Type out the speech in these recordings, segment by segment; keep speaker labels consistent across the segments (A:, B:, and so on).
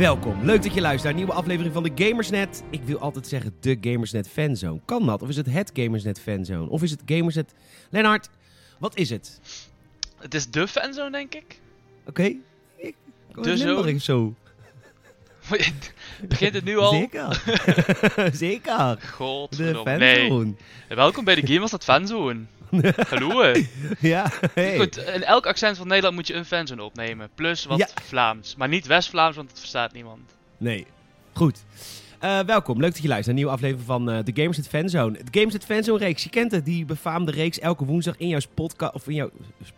A: Welkom, leuk dat je luistert naar een nieuwe aflevering van de Gamersnet. Ik wil altijd zeggen de Gamersnet Fanzone. Kan dat? Of is het het Gamersnet Fanzone? Of is het Gamersnet... Lennart, wat is het?
B: Het is de fanzone, denk ik.
A: Oké. Ik kom
B: De
A: zo.
B: Begint het nu al?
A: Zeker. Zeker. De
B: Godverdomme. Nee.
A: fanzone.
B: Welkom bij de Gamers dat fanzone. Hallo. hè.
A: Ja, hey.
B: Goed, in elk accent van Nederland moet je een fanzone opnemen. Plus wat
A: Ja.
B: Vlaams. Maar niet West-Vlaams, want het verstaat niemand.
A: Nee. Goed. Eh, welkom, leuk dat je luistert naar een nieuwe aflevering van eh, de Gamersnet Fanzone. De Gamersnet Fanzone reeks, je kent het, die befaamde reeks elke woensdag in jouw podcast, of in jouw,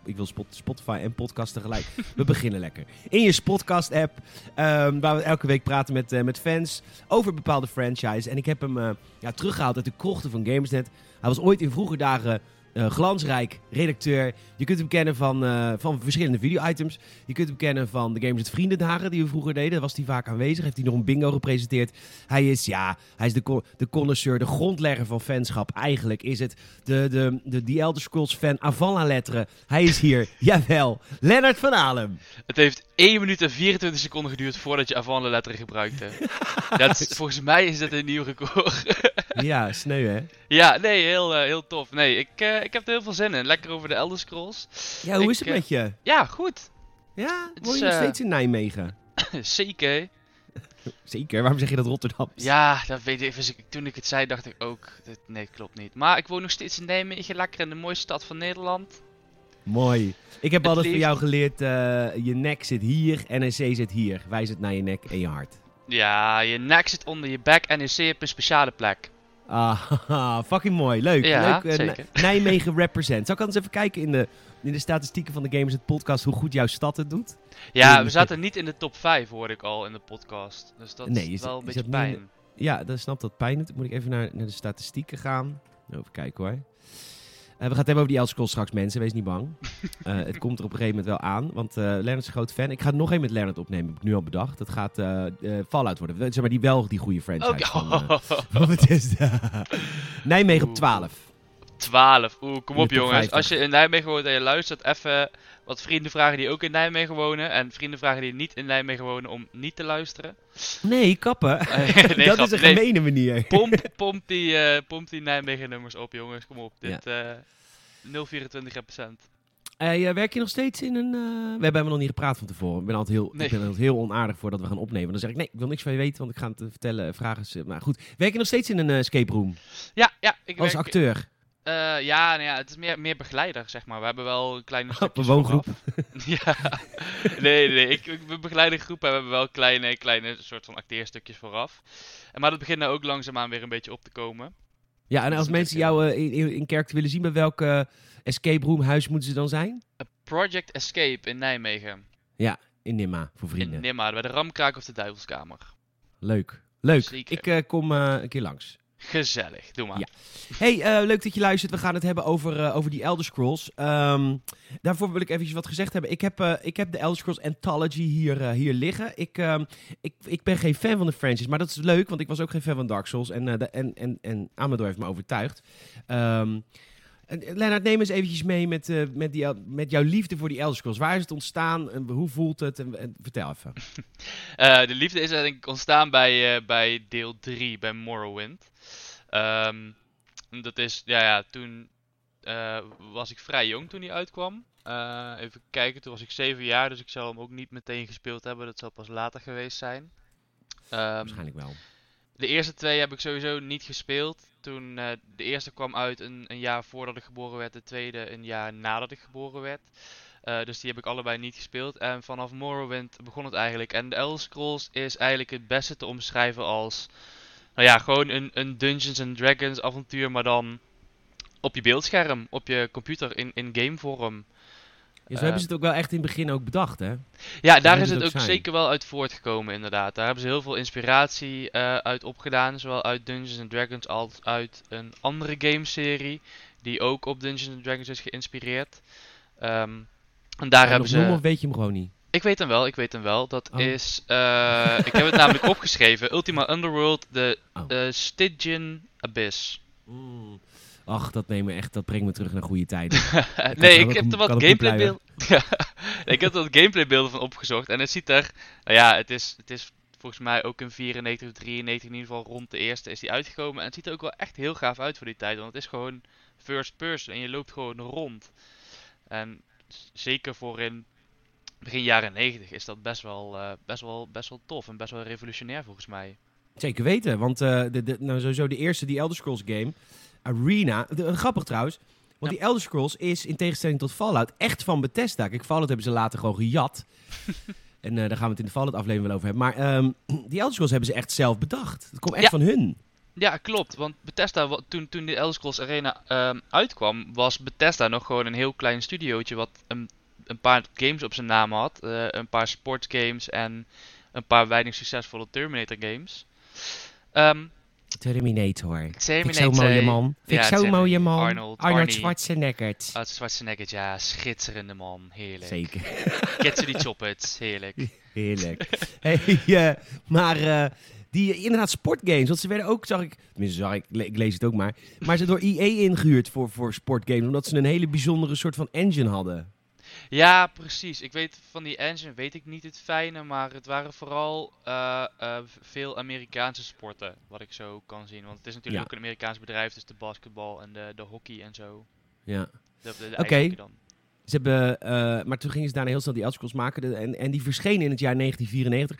A: ik wil spot, Spotify en podcast tegelijk. We beginnen lekker. In je podcast app, ehm, waar we elke week praten met, eh, met fans over bepaalde franchises. En ik heb hem eh, ja, teruggehaald uit de krochten van Gamersnet. Hij was ooit in vroege dagen eh, glansrijk redacteur. Je kunt hem kennen van, eh, van verschillende video-items. Je kunt hem kennen van de Gamersnet Vriendendagen die we vroeger deden. Daar was hij vaak aanwezig. Heeft hij nog een bingo gepresenteerd. Hij is, ja, hij is de, de connoisseur, de grondlegger van fanschap. Eigenlijk is het de, de, de, The Elder Scrolls fan avant la lettre. Hij is hier, jawel, Lennart van Alem.
B: Het heeft 1 minuut en 24 seconden geduurd voordat je avant la gebruikte. Dat is, volgens mij is dat een nieuw record.
A: Ja, sneu hè?
B: ja, nee, heel, eh, heel tof. Nee, ik, ik heb er heel veel zin in. Lekker over de Elder Scrolls.
A: Ja, hoe
B: Ik,
A: is het
B: eh,
A: met je?
B: Ja, goed.
A: Ja, woon je nog
B: eh,
A: steeds in Nijmegen?
B: Zeker.
A: Zeker, waarom zeg je dat Rotterdam?
B: Ja, dat weet ik. dus ik- Toen ik het zei, dacht ik ook. dit- nee, klopt niet. Maar ik woon nog steeds in Nijmegen, lekker in de mooiste stad van Nederland.
A: Mooi. Ik heb
B: Het
A: altijd van
B: liefst-
A: jou geleerd, eh, je nek zit hier, NEC zit hier. Wijs het naar je nek en je hart.
B: Ja, je nek zit onder je bek en je hebt een speciale plek.
A: Ah, fucking mooi. Leuk.
B: Ja,
A: Leuk. eh,
B: zeker.
A: Nijmegen represent. Zal ik anders even kijken in de, in de statistieken van de Gamers het podcast hoe goed jouw stad het doet?
B: Ja, we zaten niet in de top 5, hoorde ik al in de podcast. Dus dat
A: Nee,
B: is wel een
A: je
B: beetje
A: niet
B: pijn.
A: Ja, dan snapt dat pijn doet. Moet ik even naar, naar de statistieken gaan. Even kijken hoor. Eh, we gaan het hebben over die Elder Scrolls straks, mensen. Wees niet bang. Eh, het komt er op een gegeven moment wel aan. Want Leonard is een groot fan. Ik ga nog één met Leonard opnemen, heb ik nu al bedacht. Het gaat Fallout worden. Zeg maar, die wel die goede franchise.
B: Oké.
A: van, eh, van Bethesda. Nijmegen op
B: Oeh.
A: 12.
B: 12. Oeh, kom op jongens.
A: 50.
B: Als je in Nijmegen woont en je luistert, even wat vrienden vragen die ook in Nijmegen wonen. En vrienden vragen die niet in Nijmegen wonen om niet te luisteren.
A: Nee, kappen.
B: Nee,
A: dat is een
B: Nee,
A: gemene manier.
B: Pomp, pomp, die, eh, pomp die Nijmegen nummers op, jongens. Kom op. Dit eh 024 procent.
A: Eh, ja, werk je nog steeds in een... eh, We hebben helemaal nog niet gepraat van tevoren. Ik ben altijd heel,
B: Nee.
A: ik ben altijd heel onaardig voordat we gaan opnemen. Dan zeg ik, nee, ik wil niks van je weten, want ik ga het eh, vertellen. eh, Vragen ze. Maar goed, werk je nog steeds in een eh, escape room?
B: Ja, ja. Ik
A: Als
B: werk-
A: acteur?
B: Eh, ja, nou ja, het is meer, meer begeleider, zeg maar. We hebben wel een kleine
A: Op een woongroep?
B: ja. Nee, nee. Ik, ik ben begeleider groep en we hebben wel kleine, kleine soort van acteerstukjes vooraf. En maar dat begint nou ook langzaamaan weer een beetje op te komen.
A: Ja, en
B: Dat
A: als mensen
B: leuk,
A: jou eh, in, in, kerk willen zien, bij welk eh, escape room huis moeten ze dan zijn?
B: Project Escape in Nijmegen.
A: In Nimma, voor vrienden.
B: In Nimma, bij de Ramkraak of de Duivelskamer.
A: Leuk. Leuk.
B: Zeker.
A: Ik eh, kom eh, een keer langs.
B: Gezellig, doe maar.
A: Ja. Hey, eh, leuk dat je luistert. We gaan het hebben over, eh, over die Elder Scrolls. Ehm, daarvoor wil ik eventjes wat gezegd hebben. Ik heb, eh, ik heb de Elder Scrolls Anthology hier, hier liggen. Ik, ehm, ik, ik ben geen fan van de franchise, maar dat is leuk, want ik was ook geen fan van Dark Souls. En, de, en, en, en Amador heeft me overtuigd. Lennart, neem eens eventjes mee met, met, die, met jouw liefde voor die Elder Scrolls. Waar is het ontstaan? En hoe voelt het? En, en vertel even.
B: De liefde is denk ik ontstaan bij, bij deel 3, bij Morrowind. Ehm, dat is, ja, ja toen eh, was ik vrij jong toen hij uitkwam. Eh, even kijken, toen was ik 7 jaar, dus ik zal hem ook niet meteen gespeeld hebben. Dat zal pas later geweest zijn. Ehm,
A: Waarschijnlijk wel.
B: de eerste twee heb ik sowieso niet gespeeld. Toen eh, de eerste kwam uit een, een jaar voordat ik geboren werd, de tweede een jaar nadat ik geboren werd. Dus die heb ik allebei niet gespeeld. En vanaf Morrowind begon het eigenlijk. En de Elder Scrolls is eigenlijk het beste te omschrijven als... Nou ja, gewoon een, een Dungeons and Dragons avontuur, maar dan op je beeldscherm, op je computer, in, in gamevorm.
A: Ja, zo hebben ze het ook wel echt in het begin ook bedacht, hè?
B: Ja, daar is
A: het
B: het
A: ook zijn.
B: zeker wel uit voortgekomen, inderdaad. Daar hebben ze heel veel inspiratie eh, uit opgedaan. Zowel uit Dungeons and Dragons als uit een andere gameserie. Die ook op Dungeons and Dragons is geïnspireerd. Ehm, en daar
A: En
B: hebben ze.
A: noemen of weet je hem gewoon niet?
B: Ik weet hem wel, ik weet hem wel. Dat
A: Oh.
B: is. eh, ik heb het namelijk opgeschreven: Ultima Underworld, de
A: Oh.
B: eh, Stygian Abyss.
A: Mm. Ach, dat, neemt me echt, dat brengt me terug naar goede tijden.
B: nee, ik heb er wat
A: kan ook
B: gameplay
A: een
B: beelden. Ja, ik heb er wat gameplay beelden van opgezocht. En het ziet er. Nou ja, het is, het is volgens mij ook in 94 of 93 in ieder geval rond de eerste is die uitgekomen. En het ziet er ook wel echt heel gaaf uit voor die tijd. Want het is gewoon first person en je loopt gewoon rond. En zeker voor in begin jaren 90 is dat best wel, uh, best wel, best wel tof en best wel revolutionair volgens mij.
A: Zeker weten, want uh, de, de, nou, sowieso de eerste, die Elder Scrolls game, Arena, de, grappig trouwens, want die Elder Scrolls is in tegenstelling tot Fallout echt van Bethesda. Kijk, Fallout hebben ze later gewoon gejat. en uh, daar gaan we het in de Fallout aflevering wel over hebben. Maar um, die Elder Scrolls hebben ze echt zelf bedacht. Dat komt echt
B: ja.
A: van hun.
B: Ja, klopt. Want Bethesda, toen, toen de Elder Scrolls Arena um, uitkwam, was Bethesda nog gewoon een heel klein studiootje wat een, een paar games op zijn naam had. Uh, een paar sportsgames en een paar weinig succesvolle Terminator games. Um,
A: Terminator.
B: Terminator.
A: Zo'n mooie man. Vind
B: Ja,
A: ik zo'n mooie man.
B: Arnold,
A: Arnold. Schwarzenegger.
B: Uit Schwarzenegger, ja, schitterende man. Heerlijk.
A: Zeker.
B: Get to the choppers, heerlijk.
A: Heerlijk. hey, eh, maar eh, die eh, inderdaad sportgames, want ze werden ook, zag ik, tenminste zag ik, le- ik lees het ook maar, maar ze door EA ingehuurd voor, voor sportgames, omdat ze een hele bijzondere soort van engine hadden.
B: Ja, precies. Ik weet van die engine weet ik niet het fijne, maar het waren vooral eh, eh, veel Amerikaanse sporten, wat ik zo kan zien. Want het is natuurlijk
A: Ja.
B: ook een Amerikaans bedrijf, dus de basketbal en de, de hockey en zo.
A: Ja. Oké. Ze hebben, eh, maar toen gingen ze daarna heel snel die Scrolls maken de- en, en die verschenen in het jaar 1994.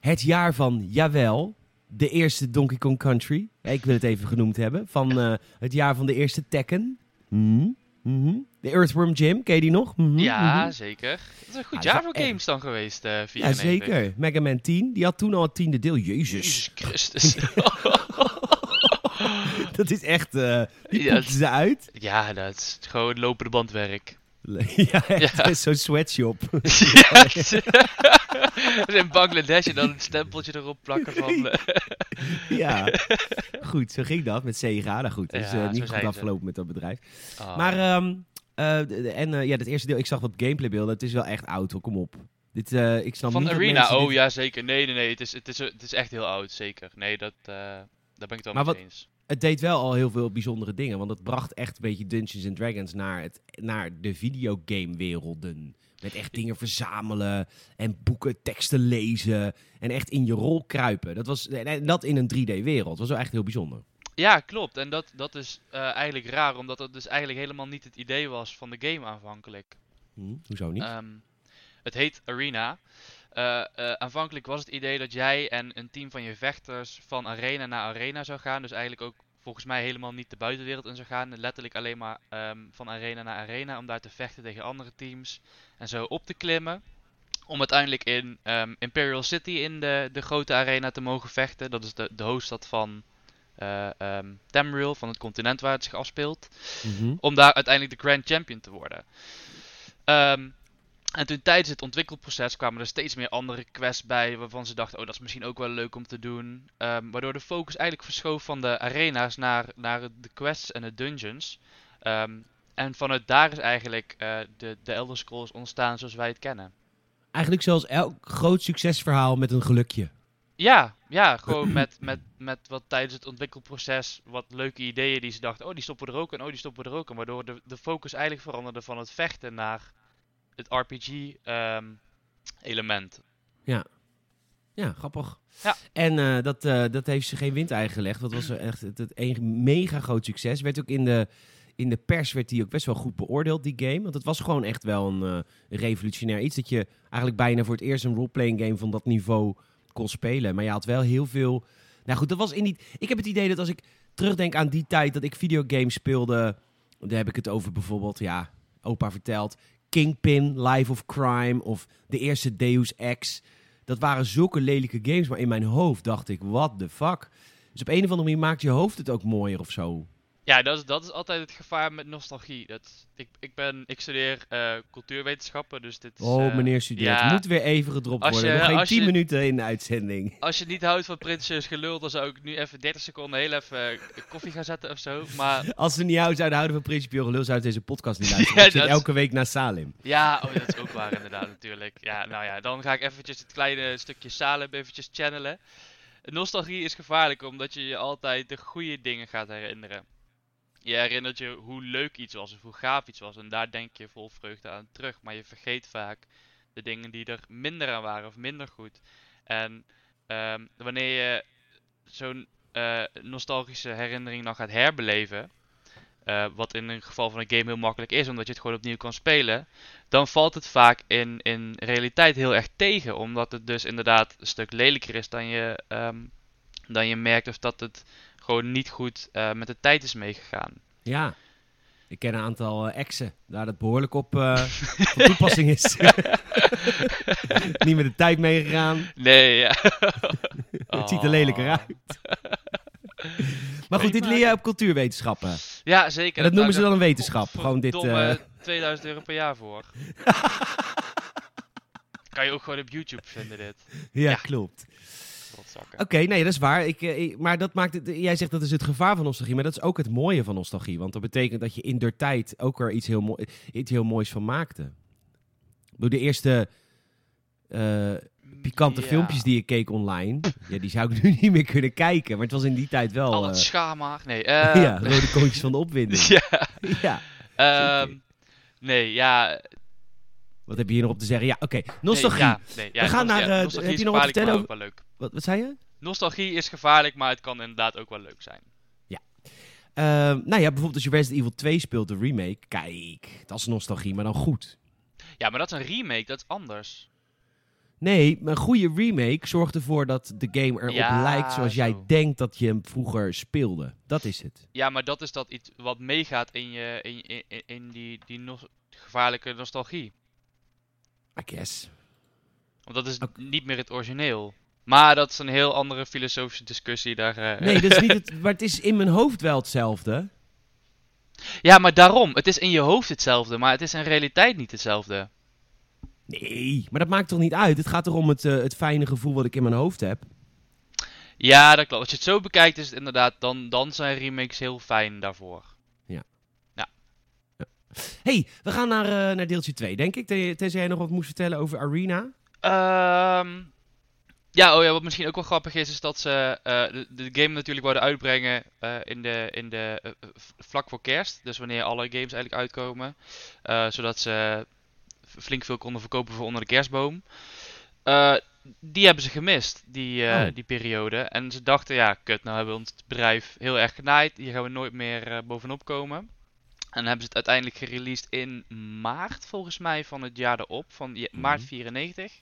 A: Het jaar van, jawel, de eerste Donkey Kong Country. Ik wil het even genoemd hebben. Van het jaar van de eerste Tekken. Mhm, mhm. De Earthworm Jim, ken je die nog? Mhm,
B: Ja,
A: mhm.
B: zeker. Het is een goed
A: Ah, dat
B: jaar voor games dan geweest, eh
A: Ja,
B: 94.
A: zeker. Mega Man 10, die had toen al het tiende deel. Jezus.
B: Jezus Christus.
A: Dat is echt, eh die
B: Ja,
A: ze uit.
B: ja, dat is gewoon lopende bandwerk.
A: ja, echt,
B: Ja.
A: zo'n sweatshop.
B: Ja, in Bangladesh en dan een stempeltje erop plakken van... eh,
A: ja, goed, zo ging dat met Sega. Nou goed, het is
B: Ja,
A: eh, niet goed afgelopen met dat bedrijf.
B: ah.
A: Maar, eh, de- en eh, ja, het eerste deel, ik zag wat gameplaybeelden. Het is wel echt oud, hoor. kom op. Dit, eh, ik snap
B: Van
A: niet dat
B: Arena, oh
A: dit-
B: ja zeker. Nee, nee, nee. Het is, het is, het is echt heel oud, zeker. Nee, dat, eh, daar ben ik het wel
A: Maar
B: mee
A: wat-
B: eens.
A: Het deed wel al heel veel bijzondere dingen. Want het bracht echt een beetje Dungeons and Dragons naar, het, naar de videogame-werelden. Met echt dingen verzamelen en boeken, teksten lezen. En echt in je rol kruipen. Dat, was, en dat in een 3D-wereld. Dat was wel echt heel bijzonder.
B: Ja, klopt. En dat, dat is eh, eigenlijk raar, omdat dat dus eigenlijk helemaal niet het idee was van de game aanvankelijk.
A: Hm, hoezo niet?
B: Ehm, het heet Arena. Eh, eh, aanvankelijk was het idee dat jij en een team van je vechters van arena naar arena zou gaan. Dus eigenlijk ook volgens mij helemaal niet de buitenwereld in zou gaan. Letterlijk alleen maar ehm, van arena naar arena om daar te vechten tegen andere teams. En zo op te klimmen. Om uiteindelijk in ehm, Imperial City in de, de grote arena te mogen vechten. Dat is de, de hoofdstad van ehm, Tamriel, van het continent waar het zich afspeelt
A: Mhm.
B: om daar uiteindelijk de Grand Champion te worden. Ehm, en toen tijdens het ontwikkelproces kwamen er steeds meer andere quests bij waarvan ze dachten, oh dat is misschien ook wel leuk om te doen. Ehm, waardoor de focus eigenlijk verschoof van de arena's naar, naar de quests en de dungeons. En vanuit daar is eigenlijk eh, de, de Elder Scrolls ontstaan zoals wij het kennen.
A: Eigenlijk zoals elk groot succesverhaal met een gelukje.
B: Ja, ja, gewoon met, met, met wat tijdens het ontwikkelproces wat leuke ideeën die ze dachten, oh die stoppen we er ook en oh die stoppen we er ook in. Waardoor de, de focus eigenlijk veranderde van het vechten naar het RPG-element.
A: Ja, grappig.
B: Ja.
A: En eh, dat, eh, dat heeft ze geen windei gelegd. Dat was echt het, het een mega groot succes. Werd ook in de, in de pers werd die ook best wel goed beoordeeld, die game. Want het was gewoon echt wel een eh, revolutionair iets. Dat je eigenlijk bijna voor het eerst een roleplaying game van dat niveau kon spelen. Maar je had wel heel veel... Nou goed, dat was in die... Ik heb het idee dat als ik terugdenk aan die tijd dat ik videogames speelde... Daar heb ik het over bijvoorbeeld, ja, opa vertelt... Kingpin, Life of Crime of de eerste Deus Ex... Dat waren zulke lelijke games, maar in mijn hoofd dacht ik, what the fuck? Dus op een of andere manier maakt je hoofd het ook mooier of zo.
B: Ja, dat is, dat is altijd het gevaar met nostalgie. Dat, ik, ik, ben, ik studeer eh, cultuurwetenschappen, dus dit is...
A: Oh,
B: eh,
A: meneer student,
B: ja.
A: moet weer even gedropt
B: Als
A: worden.
B: je-
A: Nog geen
B: als
A: 10
B: je-
A: minuten in de uitzending.
B: Als je niet houdt van Prinsjes gelul, dan zou ik nu even 30 seconden heel even eh, koffie gaan zetten of zo. Maar
A: Als ze niet jou zouden houden van principieel gelul, zouden ze deze podcast niet luisteren.
B: Ja, dat
A: elke week naar Salim.
B: Ja, oh, dat is ook waar inderdaad natuurlijk. Ja, nou ja, dan ga ik eventjes het kleine stukje Salem eventjes channelen. Nostalgie is gevaarlijk omdat je je altijd de goede dingen gaat herinneren. Je herinnert je hoe leuk iets was of hoe gaaf iets was en daar denk je vol vreugde aan terug. Maar je vergeet vaak de dingen die er minder aan waren of minder goed. En ehm, wanneer je zo'n eh, nostalgische herinnering dan gaat herbeleven, eh, wat in een geval van een game heel makkelijk is, omdat je het gewoon opnieuw kan spelen, dan valt het vaak in, in realiteit heel erg tegen, omdat het dus inderdaad een stuk lelijker is dan je, ehm, dan je merkt of dat het gewoon niet goed eh, met de tijd is meegegaan.
A: Ja. Ik ken een aantal eh, exen daar dat behoorlijk op eh, van toepassing is. Niet met de tijd meegegaan.
B: Nee, ja.
A: Het ziet er lelijker uit. Maar goed, dit leer je op cultuurwetenschappen.
B: Ja, zeker.
A: En dat noemen ze dan een wetenschap. Gewoon dit. Eh,
B: 2000 euro per jaar voor. kan je ook gewoon op YouTube vinden dit.
A: ja,
B: ja.
A: klopt. Oké, nee, dat is waar. Ik, eh, ik- maar dat maakt het, jij zegt dat is het gevaar van nostalgie, maar dat is ook het mooie van nostalgie. Want dat betekent dat je in der tijd ook er iets heel, mooi, iets heel moois van maakte. Bedoel, de eerste eh, pikante
B: Ja.
A: filmpjes die ik keek online, ja, die zou ik nu niet meer kunnen kijken. Maar het was in die tijd wel...
B: Al het
A: eh,
B: schaamhaar. Nee,
A: ja, rode koontjes van de opwinding.
B: ja.
A: ja.
B: ehm, nee, ja.
A: Wat heb je hier nog op te zeggen? Ja, oké. Nostalgie.
B: ja, nee, ja,
A: We gaan naar,
B: ja,
A: eh, heb je nog wat te vertellen
B: ook wel leuk.
A: Wat, wat zei je?
B: Nostalgie is gevaarlijk, maar het kan inderdaad ook wel leuk zijn.
A: Ehm, nou ja, bijvoorbeeld als je Resident Evil 2 speelt, de remake. Kijk, dat is nostalgie, maar dan goed.
B: Ja, maar dat is een remake, dat is anders.
A: Nee, een goede remake zorgt ervoor dat de game erop
B: Ja,
A: lijkt zoals jij
B: zo.
A: denkt dat je hem vroeger speelde. Dat is het.
B: Ja, maar dat is dat iets wat meegaat in, je, in, in, in- die, die gevaarlijke nostalgie.
A: I guess.
B: Want dat is niet meer het origineel. Maar dat is een heel andere filosofische discussie. Daar, eh,
A: Nee, dat is niet het, maar het is in mijn hoofd wel hetzelfde.
B: Ja, maar daarom. Het is in je hoofd hetzelfde, maar het is in realiteit niet hetzelfde.
A: Nee, maar dat maakt toch niet uit? Het gaat erom het, eh, het fijne gevoel wat ik in mijn hoofd heb.
B: Ja, dat klopt. Als je het zo bekijkt, is het inderdaad, dan, dan zijn remakes heel fijn daarvoor.
A: Hey, we gaan naar, eh, naar deeltje 2, denk ik. Ten- Tenzij jij nog wat moest vertellen over Arena.
B: Ehm ja, oh ja, wat misschien ook wel grappig is, is dat ze eh, de, de game natuurlijk wilden uitbrengen eh, in de, in de, vlak voor kerst. Dus wanneer alle games eigenlijk uitkomen. Zodat ze flink veel konden verkopen voor onder de kerstboom. Die hebben ze gemist, die,
A: Oh.
B: die periode. En ze dachten, ja, kut, nou hebben we ons bedrijf heel erg genaaid. Hier gaan we nooit meer bovenop komen. En dan hebben ze het uiteindelijk gereleased in maart, volgens mij, van het jaar erop. Van ja, maart
A: Mhm.
B: 94.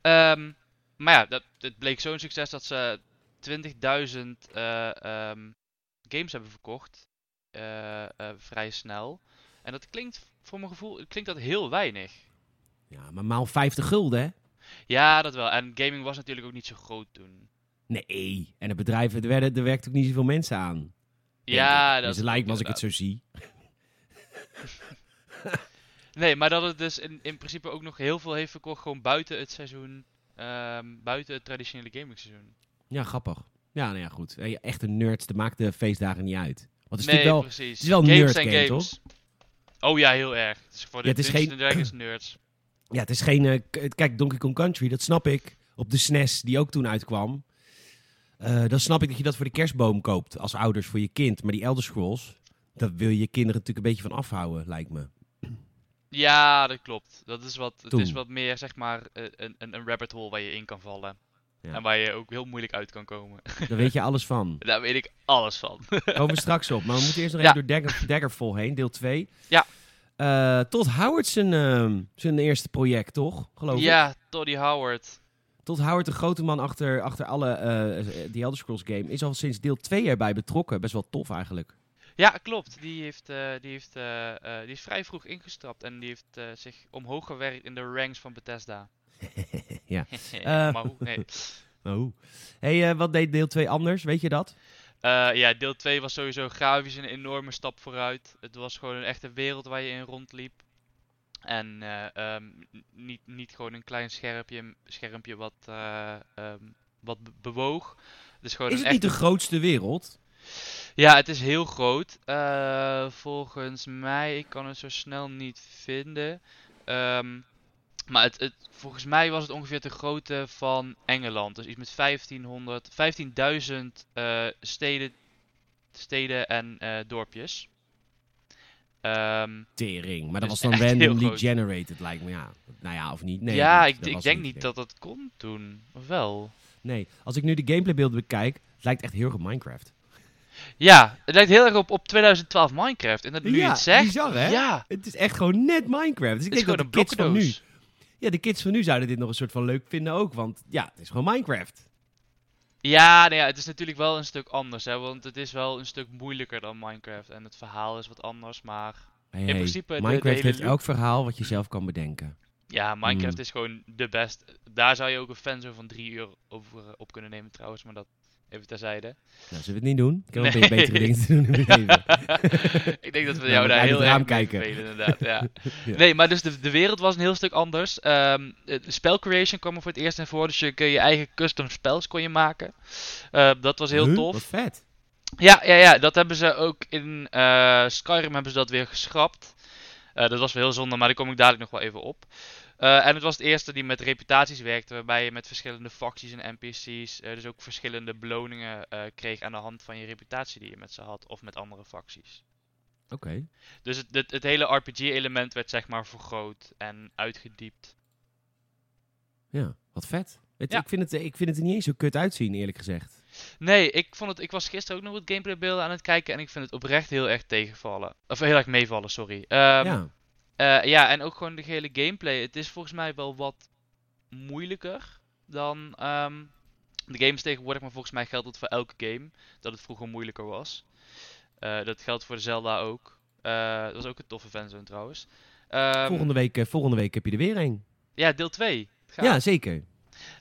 B: Ehm, maar ja, dat, het bleek zo'n succes dat ze 20.000 eh, ehm, games hebben verkocht. eh, eh, vrij snel. En dat klinkt, voor mijn gevoel, klinkt dat heel weinig.
A: Ja, maar maal 50 gulden, hè?
B: Ja, dat wel. En gaming was natuurlijk ook niet zo groot toen.
A: Nee. En het bedrijf, er, werden, er werkten ook niet zoveel mensen aan.
B: Ja,
A: ik.
B: dat is
A: het lijkt me als ik het zo zie.
B: Nee, maar dat het dus in, in principe ook nog heel veel heeft verkocht, gewoon buiten het seizoen. ehm, buiten het traditionele gaming seizoen.
A: Ja, grappig. Ja, nou ja, goed. Echte nerds, dat maakt de feestdagen niet uit. Want het is
B: nee,
A: wel...
B: precies.
A: is wel
B: games
A: nerd
B: zijn
A: game,
B: games. Oh ja, heel erg. Het is voor de
A: Ja, het is geen-
B: Dragons nerds.
A: Ja, het is geen... eh, kijk, Donkey Kong Country, dat snap ik. Op de SNES, die ook toen uitkwam. Eh, dan snap ik dat je dat voor de kerstboom koopt. Als ouders voor je kind. Maar die Elder Scrolls, daar wil je je kinderen natuurlijk een beetje van afhouden, lijkt me.
B: Ja, dat klopt. Dat is wat, het is wat meer, zeg maar, eh, een, een, een rabbit hole waar je in kan vallen.
A: Ja.
B: En waar je ook heel moeilijk uit kan komen.
A: Daar weet je alles van.
B: Daar weet ik alles van.
A: Komen we straks op. Maar we moeten eerst nog
B: Ja.
A: even door Dagger, Daggerfall heen, deel 2.
B: Ja.
A: Eh Todd Howard zijn, ehm, zijn eerste project, toch? Geloof ik.
B: ja, Toddy Howard.
A: Todd Howard, de grote man achter, achter alle eh die Elder Scrolls game, is al sinds deel 2 erbij betrokken. Best wel tof eigenlijk.
B: Ja, klopt. Die, heeft, eh, die, heeft, eh, die is vrij vroeg ingestapt en die heeft zich omhoog gewerkt in de ranks van Bethesda.
A: Ja.
B: maar hoe? Nee.
A: Maar hoe? hey, wat deed deel 2 anders? Weet je dat?
B: Ja, deel 2 was sowieso grafisch een enorme stap vooruit. Het was gewoon een echte wereld waar je in rondliep. En eh, ehm, niet, niet gewoon een klein schermpje, schermpje wat, eh, ehm, wat be- bewoog. Het is gewoon
A: Is het niet de grootste wereld?
B: Ja, het is heel groot. Eh, volgens mij, ik kan het zo snel niet vinden. Ehm, maar het, het, volgens mij was het ongeveer de grootte van Engeland. Dus iets met 1500, 15.000 eh, steden, steden en dorpjes. Ehm,
A: Tering. Maar dat
B: Dus
A: was dan randomly generated, lijkt me. Ja. Nou ja, of niet? Nee,
B: ja, ik,
A: Dat
B: ik denk niet dat dat kon toen. Of wel?
A: Nee, als ik nu de gameplaybeelden bekijk, het lijkt echt heel erg op Minecraft.
B: Ja, het lijkt heel erg op, op 2012 Minecraft. En dat nu je
A: ja,
B: het zegt.
A: bizar hè?
B: Ja,
A: Het is echt gewoon net Minecraft. Dus ik
B: het is
A: denk
B: gewoon
A: dat de kids van nu... Ja, de kids van nu zouden dit nog een soort van leuk vinden ook. Want ja, het is gewoon Minecraft.
B: Ja, nou ja, het is natuurlijk wel een stuk anders, hè, want het is wel een stuk moeilijker dan Minecraft. En het verhaal is wat anders, maar
A: Hey,
B: In
A: hey,
B: principe de- de
A: Minecraft
B: hele
A: heeft
B: loop-
A: elk verhaal wat je zelf kan bedenken.
B: ja, Minecraft
A: Mm.
B: is gewoon de best. Daar zou je ook een fanzone van drie uur over eh, op kunnen nemen trouwens, maar dat even terzijde.
A: Nou, zullen we het niet doen? Ik heb
B: Nee.
A: betere dingen te doen in mijn leven.
B: ik denk dat we
A: Nou,
B: jou daar heel erg
A: kijken.
B: inderdaad. Ja.
A: Ja.
B: Nee, maar dus de, de wereld was een heel stuk anders. Ehm de spell creation kwam er voor het eerst naar voren, dus je kun je eigen custom spells kon je maken. Eh, dat was heel
A: Huh?
B: tof.
A: Wat vet.
B: Ja, ja, ja, dat hebben ze ook in eh, Skyrim hebben ze dat weer geschrapt. Eh, dat was wel heel zonde, maar daar kom ik dadelijk nog wel even op. Eh, en het was het eerste die met reputaties werkte, waarbij je met verschillende facties en NPC's eh, dus ook verschillende beloningen eh, kreeg aan de hand van je reputatie die je met ze had of met andere facties.
A: Oké.
B: Dus het, het, het hele RPG-element werd zeg maar vergroot en uitgediept.
A: Ja, wat vet. Het,
B: Ja.
A: ik, vind het, ik vind het er niet eens zo kut uitzien, eerlijk gezegd.
B: Nee, ik, vond het, ik was gisteren ook nog wat gameplaybeelden aan het kijken en ik vind het oprecht heel erg tegenvallen. Of heel erg meevallen, sorry. Ehm,
A: ja.
B: Eh, ja, en ook gewoon de hele gameplay. Het is volgens mij wel wat moeilijker dan ehm, de games tegenwoordig. Maar volgens mij geldt het voor elke game. Dat het vroeger moeilijker was. Eh, dat geldt voor Zelda ook. Eh, dat was ook een toffe fanzone trouwens. Ehm,
A: volgende, week, volgende week heb je er weer een.
B: Ja, deel 2.
A: Ja, zeker.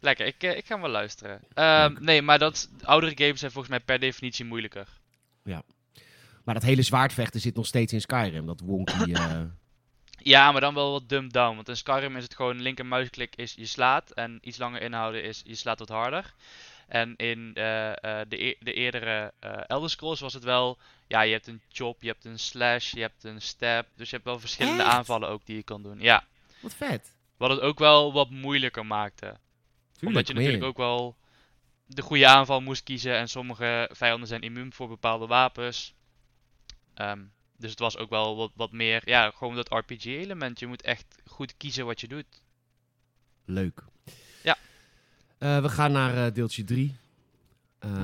B: Lekker, ik, ik ga hem wel luisteren. Ehm, nee, maar dat, oudere games zijn volgens mij per definitie moeilijker.
A: Maar dat hele zwaardvechten zit nog steeds in Skyrim. Dat wonky...
B: Ja, maar dan wel wat dumbed down. Want in Skyrim is het gewoon linker muisklik is je slaat. En iets langer inhouden is je slaat wat harder. En in eh, eh, de, e- de eerdere eh Elder Scrolls was het wel... Ja, je hebt een chop, je hebt een slash, je hebt een stab. Dus je hebt wel verschillende
A: Echt?
B: aanvallen ook die je kan doen. Ja,
A: wat vet.
B: wat het ook wel wat moeilijker maakte.
A: Tuurlijk,
B: Omdat je natuurlijk ook wel de goede aanval moest kiezen. En sommige vijanden zijn immuun voor bepaalde wapens. Ehm, dus het was ook wel wat, wat meer, ja, gewoon dat RPG-element. Je moet echt goed kiezen wat je doet.
A: Leuk.
B: Ja.
A: Eh, we gaan naar eh, deeltje 3.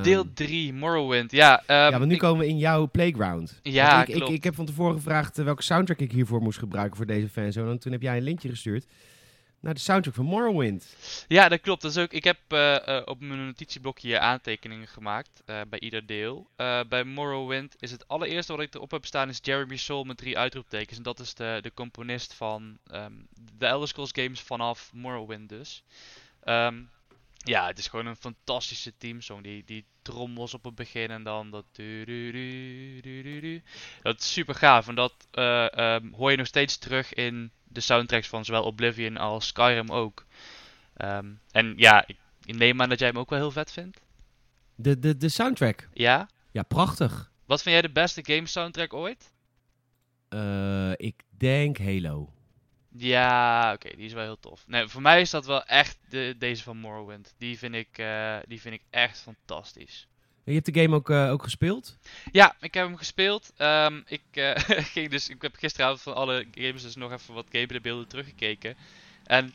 B: Deel 3, Morrowind. Ja, ehm,
A: ja, want nu
B: ik-
A: komen we in jouw playground.
B: Ja,
A: ik,
B: klopt.
A: ik heb van tevoren gevraagd eh, welke soundtrack ik hiervoor moest gebruiken voor deze fanzone. En toen heb jij een linkje gestuurd naar de soundtrack van Morrowind.
B: Ja, dat klopt. Dat is ook, ik heb eh, eh, op mijn notitieblokje aantekeningen gemaakt eh, bij ieder deel. Bij Morrowind is het allereerste wat ik erop heb staan is Jeremy Soule met drie uitroeptekens. En dat is de, de componist van ehm, de Elder Scrolls games vanaf Morrowind dus. Ehm, ja, het is gewoon een fantastische teamsong. Die, die trommels op het begin en dan dat... Dat is super gaaf. En dat eh, ehm, hoor je nog steeds terug in de soundtracks van zowel Oblivion als Skyrim ook. Ehm, en ja, ik, ik neem aan dat jij hem ook wel heel vet vindt.
A: De, de, de soundtrack.
B: Ja?
A: Ja, prachtig.
B: Wat vind jij de beste game soundtrack ooit?
A: Eh, ik denk Halo.
B: Ja, oké, die is wel heel tof. Nee, voor mij is dat wel echt de, deze van Morrowind. Die vind ik, eh, die vind ik echt fantastisch.
A: Je hebt de game ook, eh, ook gespeeld?
B: Ja, ik heb hem gespeeld. Ehm, ik, eh, ging dus, ik heb gisteravond van alle games dus nog even wat gameplaybeelden teruggekeken. En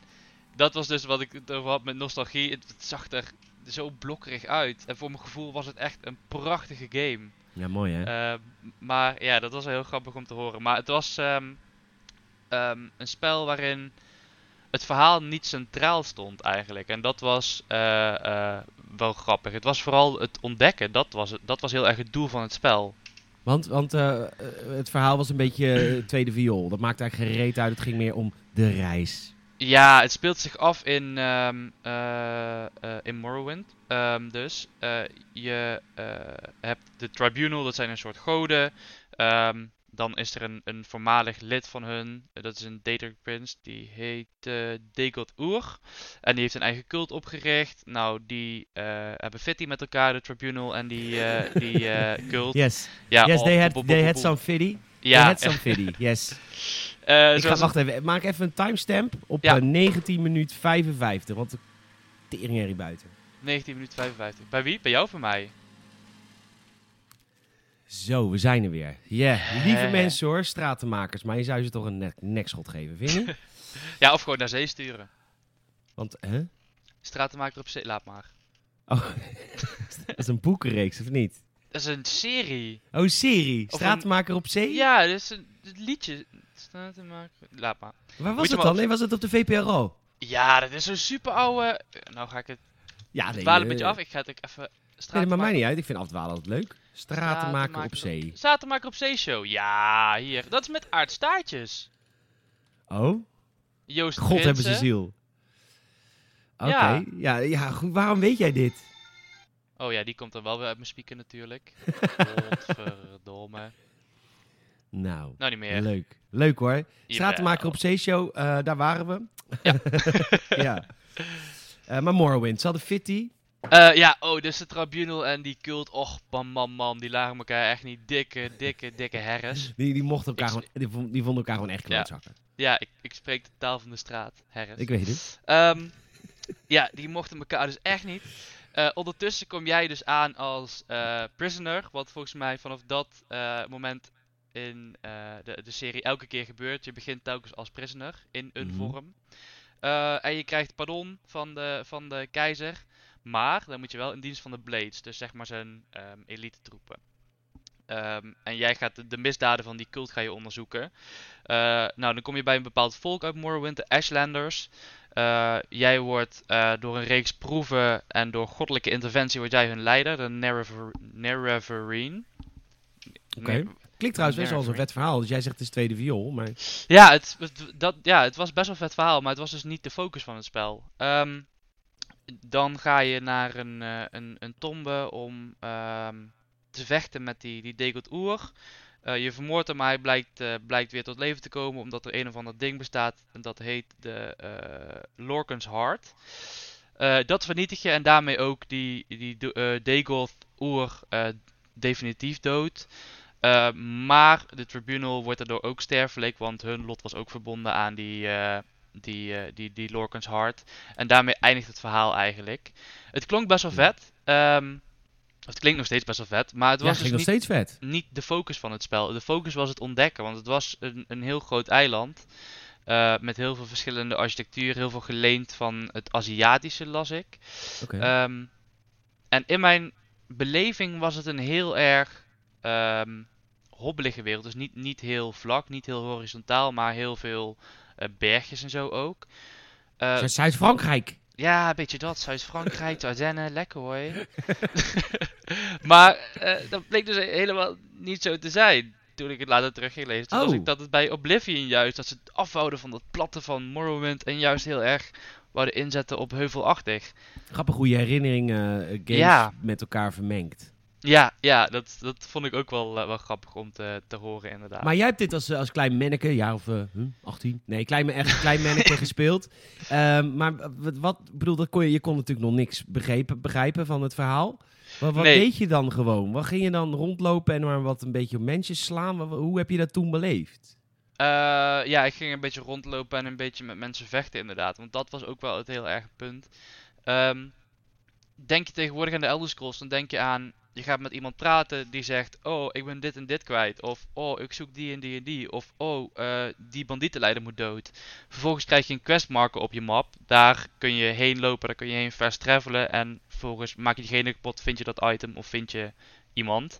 B: dat was dus wat ik het over had met nostalgie. Het, het zag er zo blokkerig uit. En voor mijn gevoel was het echt een prachtige game.
A: Ja, mooi hè?
B: Eh, maar ja, dat was wel heel grappig om te horen. Maar het was ehm, ehm, een spel waarin het verhaal niet centraal stond eigenlijk. En dat was eh, eh, wel grappig. Het was vooral het ontdekken. Dat was, het, dat was heel erg het doel van het spel.
A: Want, want eh, het verhaal was een beetje tweede viool. Dat maakte eigenlijk geen reet uit. Het ging meer om de reis.
B: Ja, het speelt zich af in, ehm, eh, eh, in Morrowind. Ehm, dus je hebt de Tribunal, dat zijn een soort goden. Dan is er een, een voormalig lid van hun, eh, dat is een Data Prince, die heet eh Dagot Ur. En die heeft een eigen cult opgericht. Nou, die eh, hebben fitty met elkaar, de Tribunal en die, die cult.
A: Yes,
B: Ja,
A: yes they, had, they had some fitty. They
B: Ja,
A: had some fitty, yes. Ik ga, wacht even, maak even een timestamp op
B: Ja.
A: eh, 19 minuut 55. Want de teringherrie buiten.
B: 19 minuten 55. Bij wie? Bij jou of bij mij?
A: Zo, we zijn er weer. Ja, lieve
B: Hè.
A: mensen hoor, stratenmakers. Maar je zou ze toch een nek nekschot geven, vind je?
B: Ja, of gewoon naar zee sturen.
A: Want, hè?
B: Stratenmaker op zee, laat maar.
A: Oh, dat is een boekenreeks, of niet?
B: Dat is een serie.
A: Oh, een serie.
B: Of
A: Stratenmaker op zee?
B: Ja, dat is een liedje. Stratenmaker, laat maar.
A: Waar was het dan? Nee, was het op de VPRO?
B: Ja, dat is een super oude. Nou ga ik het
A: Ja, nee.
B: dwalen een
A: eh,
B: beetje af. Ik ga het ook even.
A: Nee, dat
B: Stratenmaker
A: maakt mij niet uit. Ik vind afdwalen altijd leuk. Stratenmaker op zee.
B: Stratenmaker op zee show. Ja, hier. Dat is met Aart Staartjes.
A: Oh?
B: Joost
A: God hebben ze ziel. Oké.
B: Ja.
A: Ja. Ja, goed. Waarom weet jij dit?
B: Oh ja, die komt dan wel weer uit mijn speaker natuurlijk. Godverdomme.
A: Nou,
B: Nou, niet meer.
A: leuk. Leuk hoor. Stratenmaker
B: Jawel.
A: op Zeeshow, eh daar waren we.
B: Ja.
A: ja. Eh, maar Morrowind, ze hadden Fitty.
B: Eh, ja, oh, dus de tribunal en die cult. Och, man, man, man. Die lagen elkaar echt niet dikke, dikke, dikke herres.
A: Die, die mochten elkaar
B: Ik-
A: gewoon, die, vond- die vonden elkaar gewoon echt
B: Ja.
A: klootzakken.
B: Ja, ik, ik spreek de taal van de straat. Herres.
A: Ik weet het.
B: Ehm, ja, die mochten elkaar dus echt niet. Eh, ondertussen kom jij dus aan als prisoner. Wat volgens mij vanaf dat moment in de, de serie elke keer gebeurt. Je begint telkens als prisoner in een
A: Mhm.
B: vorm. Eh, en je krijgt pardon van de, van de keizer. Maar dan moet je wel in dienst van de Blades. Dus zeg maar zijn ehm, elite troepen. Ehm, en jij gaat de, de misdaden van die cult ga je onderzoeken. Eh, nou, dan kom je bij een bepaald volk uit Morrowind, de Ashlanders. Eh, jij wordt door een reeks proeven en door goddelijke interventie wordt jij hun leider, de Nerever- Nerevarine.
A: Oké. Klinkt trouwens best wel als een vet verhaal. Dus jij zegt het is tweede viool. Maar
B: Ja het, dat, ja, het was best wel een vet verhaal, maar het was dus niet de focus van het spel. Ehm, dan ga je naar een, eh, een, een tombe om ehm, te vechten met die, die Degot Oer. Eh, je vermoordt hem, maar hij blijkt, eh, blijkt weer tot leven te komen omdat er een of ander ding bestaat en dat heet de eh Lorcan's Heart. Eh, dat vernietig je en daarmee ook die, die Dagoth Oer eh, definitief dood. Eh, maar de tribunal wordt daardoor ook sterfelijk, want hun lot was ook verbonden aan die, eh die, eh, die, die Lorcan's Heart. En daarmee eindigt het verhaal eigenlijk. Het klonk best wel vet. ehm, het klinkt nog steeds best wel vet, maar het was dus
A: nog
B: niet,
A: steeds vet.
B: niet de focus van het spel. De focus was het ontdekken, want het was een, een heel groot eiland. met heel veel verschillende architectuur, heel veel geleend van het Aziatische, las ik. Ehm, en in mijn beleving was het een heel erg ehm, hobbelige wereld. Dus niet, niet heel vlak, niet heel horizontaal, maar heel veel eh, bergjes en zo ook. Eh,
A: Zu- Zuid-Frankrijk.
B: ja, een beetje dat. Zuid-Frankrijk, de Ardennen, lekker hoor. maar eh, dat bleek dus helemaal niet zo te zijn. Toen ik het later terug ging lezen. Toen was
A: Oh.
B: ik dat het bij Oblivion juist, dat ze het afhouden van dat platte van Morrowind. En juist heel erg wouden inzetten op heuvelachtig.
A: Grappig hoe je herinneringen games
B: Ja.
A: met elkaar vermengt.
B: Ja, ja dat, dat vond ik ook wel, eh, wel grappig om te, te horen inderdaad.
A: Maar jij hebt dit als, eh, als klein manneke, jaar of eh, hm, 18? Nee, klein, echt klein manneke gespeeld. Ehm, maar wat, wat bedoel, dat kon je, je kon natuurlijk nog niks begrepen, begrijpen van het verhaal. Wat, wat
B: Nee.
A: deed je dan gewoon? Wat ging je dan rondlopen en maar wat een beetje op mensjes slaan? Wat- hoe heb je dat toen beleefd?
B: Eh, ja, ik ging een beetje rondlopen en een beetje met mensen vechten inderdaad. Want dat was ook wel het heel erg punt. Ehm, denk je tegenwoordig aan de Elder Scrolls, dan denk je aan... Je gaat met iemand praten die zegt... Oh, ik ben dit en dit kwijt. Of oh, ik zoek die en die en die. Of oh, eh, die bandietenleider moet dood. Vervolgens krijg je een questmarker op je map. Daar kun je heen lopen, daar kun je heen fast travelen. En vervolgens maak je diegene kapot, vind je dat item of vind je iemand.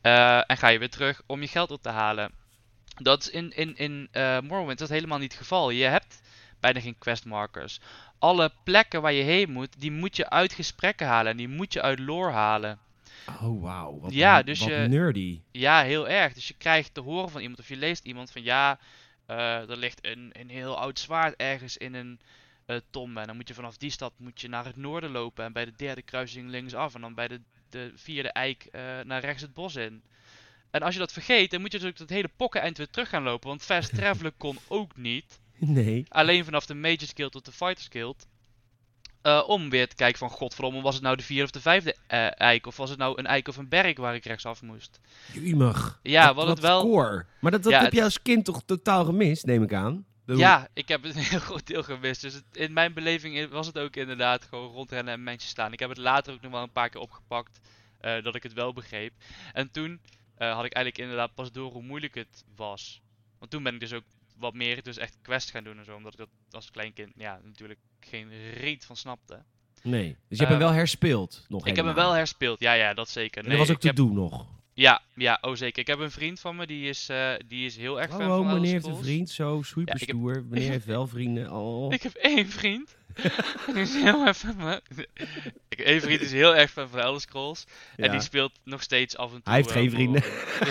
B: Eh, en ga je weer terug om je geld op te halen. Dat is in, in, in eh, Morrowind dat helemaal niet het geval. Je hebt bijna geen questmarkers. Alle plekken waar je heen moet, die moet je uit gesprekken halen. En die moet je uit lore halen.
A: Oh, wauw. Wat,
B: Ja, dus
A: wat
B: je-
A: nerdy.
B: Ja, heel erg. Dus je krijgt te horen van iemand of je leest iemand van ja, eh, er ligt een, een heel oud zwaard ergens in een eh tombe. En dan moet je vanaf die stad moet je naar het noorden lopen. En bij de derde kruising linksaf. En dan bij de, de vierde eik eh, naar rechts het bos in. En als je dat vergeet, dan moet je natuurlijk dat hele pokkeneind weer terug gaan lopen. Want fast travelen kon ook niet.
A: Nee.
B: Alleen vanaf de Mage's Guild tot de Fighters Guild. Eh, om weer te kijken van, godverdomme, was het nou de vierde of de vijfde eh, eik? Of was het nou een eik of een berg waar ik rechtsaf moest?
A: Jumig.
B: Ja,
A: wat,
B: het wel-.
A: Maar dat, dat
B: Ja,
A: heb
B: het-
A: je als kind toch totaal gemist, neem ik aan?
B: Ja, ik heb het een heel groot deel gemist. Dus het- in mijn beleving was het ook inderdaad gewoon rondrennen en mensen staan. Ik heb het later ook nog wel een paar keer opgepakt, eh, dat ik het wel begreep. En toen had ik eigenlijk inderdaad pas door hoe moeilijk het was. Want toen ben ik dus ook wat meer dus echt quest gaan doen en zo. Omdat ik dat als klein kind ja, natuurlijk geen reet van snapte.
A: Nee. Dus je hebt hem
B: Eh,
A: wel herspeeld nog
B: Ik heb hem wel herspeeld. Ja, ja, dat zeker.
A: En dat was ook te
B: heb...
A: doen nog.
B: Ja, ja, oh zeker. Ik heb een vriend van me, die is, eh, die is heel erg fan
A: Oh,
B: van
A: oh
B: Elder
A: meneer heeft een vriend. Zo, super
B: Ja, heb-
A: stoer. Meneer heeft wel vrienden. Oh.
B: Ik heb één vriend. die is heel erg fan van... Ik heb één vriend is heel erg fan van Elder Scrolls. En die speelt nog steeds af en toe...
A: Hij heeft
B: eh,
A: geen vrienden.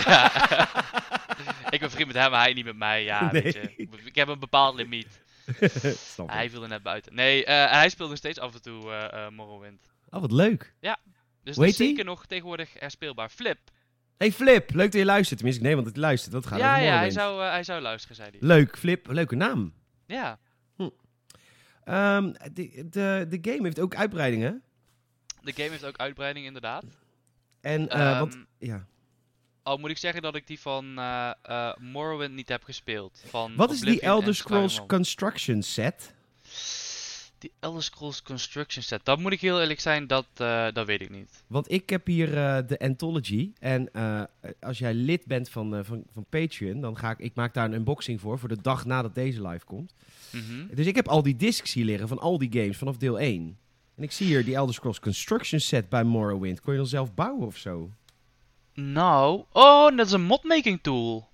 B: Ja. ik ben vriend met hem, hij niet met mij. Ja, weet je. Ik heb een bepaald limiet. Hij viel er net buiten. Nee, eh, hij speelt nog steeds af en toe eh eh, Morrowind.
A: Oh, wat leuk.
B: Dus
A: Hoe
B: dat is
A: die?
B: zeker nog tegenwoordig herspeelbaar. Flip.
A: Hey Flip, leuk dat je luistert. Tenminste, nee, want het luistert. Dat gaat
B: ja, ja, hij zou, hij zou luisteren, zei hij.
A: Leuk, Flip. Leuke naam.
B: Ja.
A: Ehm, de, de, de game heeft ook uitbreidingen.
B: De game heeft ook uitbreiding, inderdaad.
A: En, eh, want,
B: Ehm,
A: ja.
B: Al moet ik zeggen dat ik die van eh, eh, Morrowind niet heb gespeeld. Van
A: Wat is die
B: Oblivion
A: Elder Scrolls. Construction set?
B: Die Elder Scrolls Construction Set. Dat moet ik heel eerlijk zijn, dat, eh, dat weet ik niet.
A: Want ik heb hier de Anthology. En als jij lid bent van, van, van Patreon, dan ga ik, ik maak daar een unboxing voor, voor de dag nadat deze live komt.
B: Mhm.
A: Dus ik heb al die discs hier liggen van al die games vanaf deel 1. En ik zie hier die Elder Scrolls Construction set bij Morrowind. Kon je dan zelf bouwen of zo?
B: Nou, oh, dat is een modmaking tool.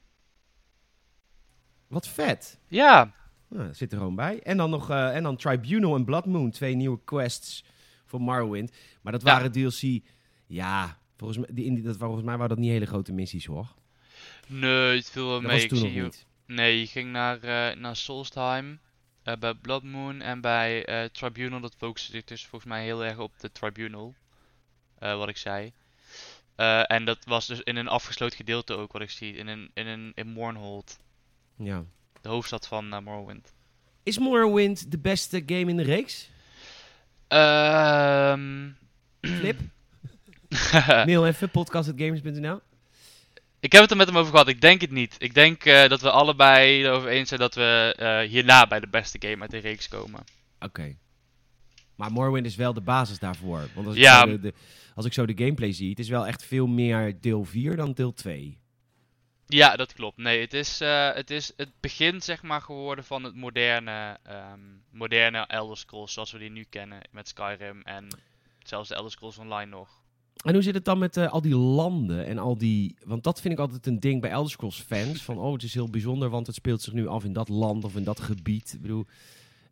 A: Wat vet.
B: Ja,
A: Nou, dat zit er gewoon bij. En dan nog eh, en dan Tribunal en Blood Moon, twee nieuwe quests voor Morrowind. Maar dat
B: Ja.
A: waren DLC. Ja, volgens mij, die, in die- dat, volgens mij waren dat niet hele grote missies hoor.
B: nee, het viel wel
A: Dat
B: mee.
A: was toen nog niet.
B: Nee, je ging naar, eh naar Solstheim, eh, bij Blood Moon en bij Tribunal. Dat focuste zich dus volgens mij heel erg op de Tribunal, wat ik zei. Eh, en dat was dus in een afgesloten gedeelte ook, wat ik zie, in, een, in, een, in Mournhold,
A: Ja.
B: de hoofdstad van eh, Morrowind.
A: Is Morrowind de beste game in de reeks?
B: Ehm
A: Flip? Mail even, podcast.gamers.nl.
B: ik heb het er met hem over gehad, ik denk het niet. Ik denk eh, dat we allebei erover eens zijn dat we hierna bij de beste game uit de reeks komen.
A: Oké. Maar Morrowind is wel de basis daarvoor. Want als ik,
B: Ja.
A: zo de, de- als ik zo de gameplay zie, het is wel echt veel meer deel 4 dan deel 2.
B: Ja, dat klopt. Nee, het is, eh, het is het begin zeg maar geworden van het moderne, ehm, moderne Elder Scrolls zoals we die nu kennen met Skyrim en zelfs de Elder Scrolls Online nog.
A: En hoe zit het dan met eh, al die landen en al die... Want dat vind ik altijd een ding bij Elder Scrolls fans. Van, oh, het is heel bijzonder, want het speelt zich nu af in dat land of in dat gebied. Ik bedoel,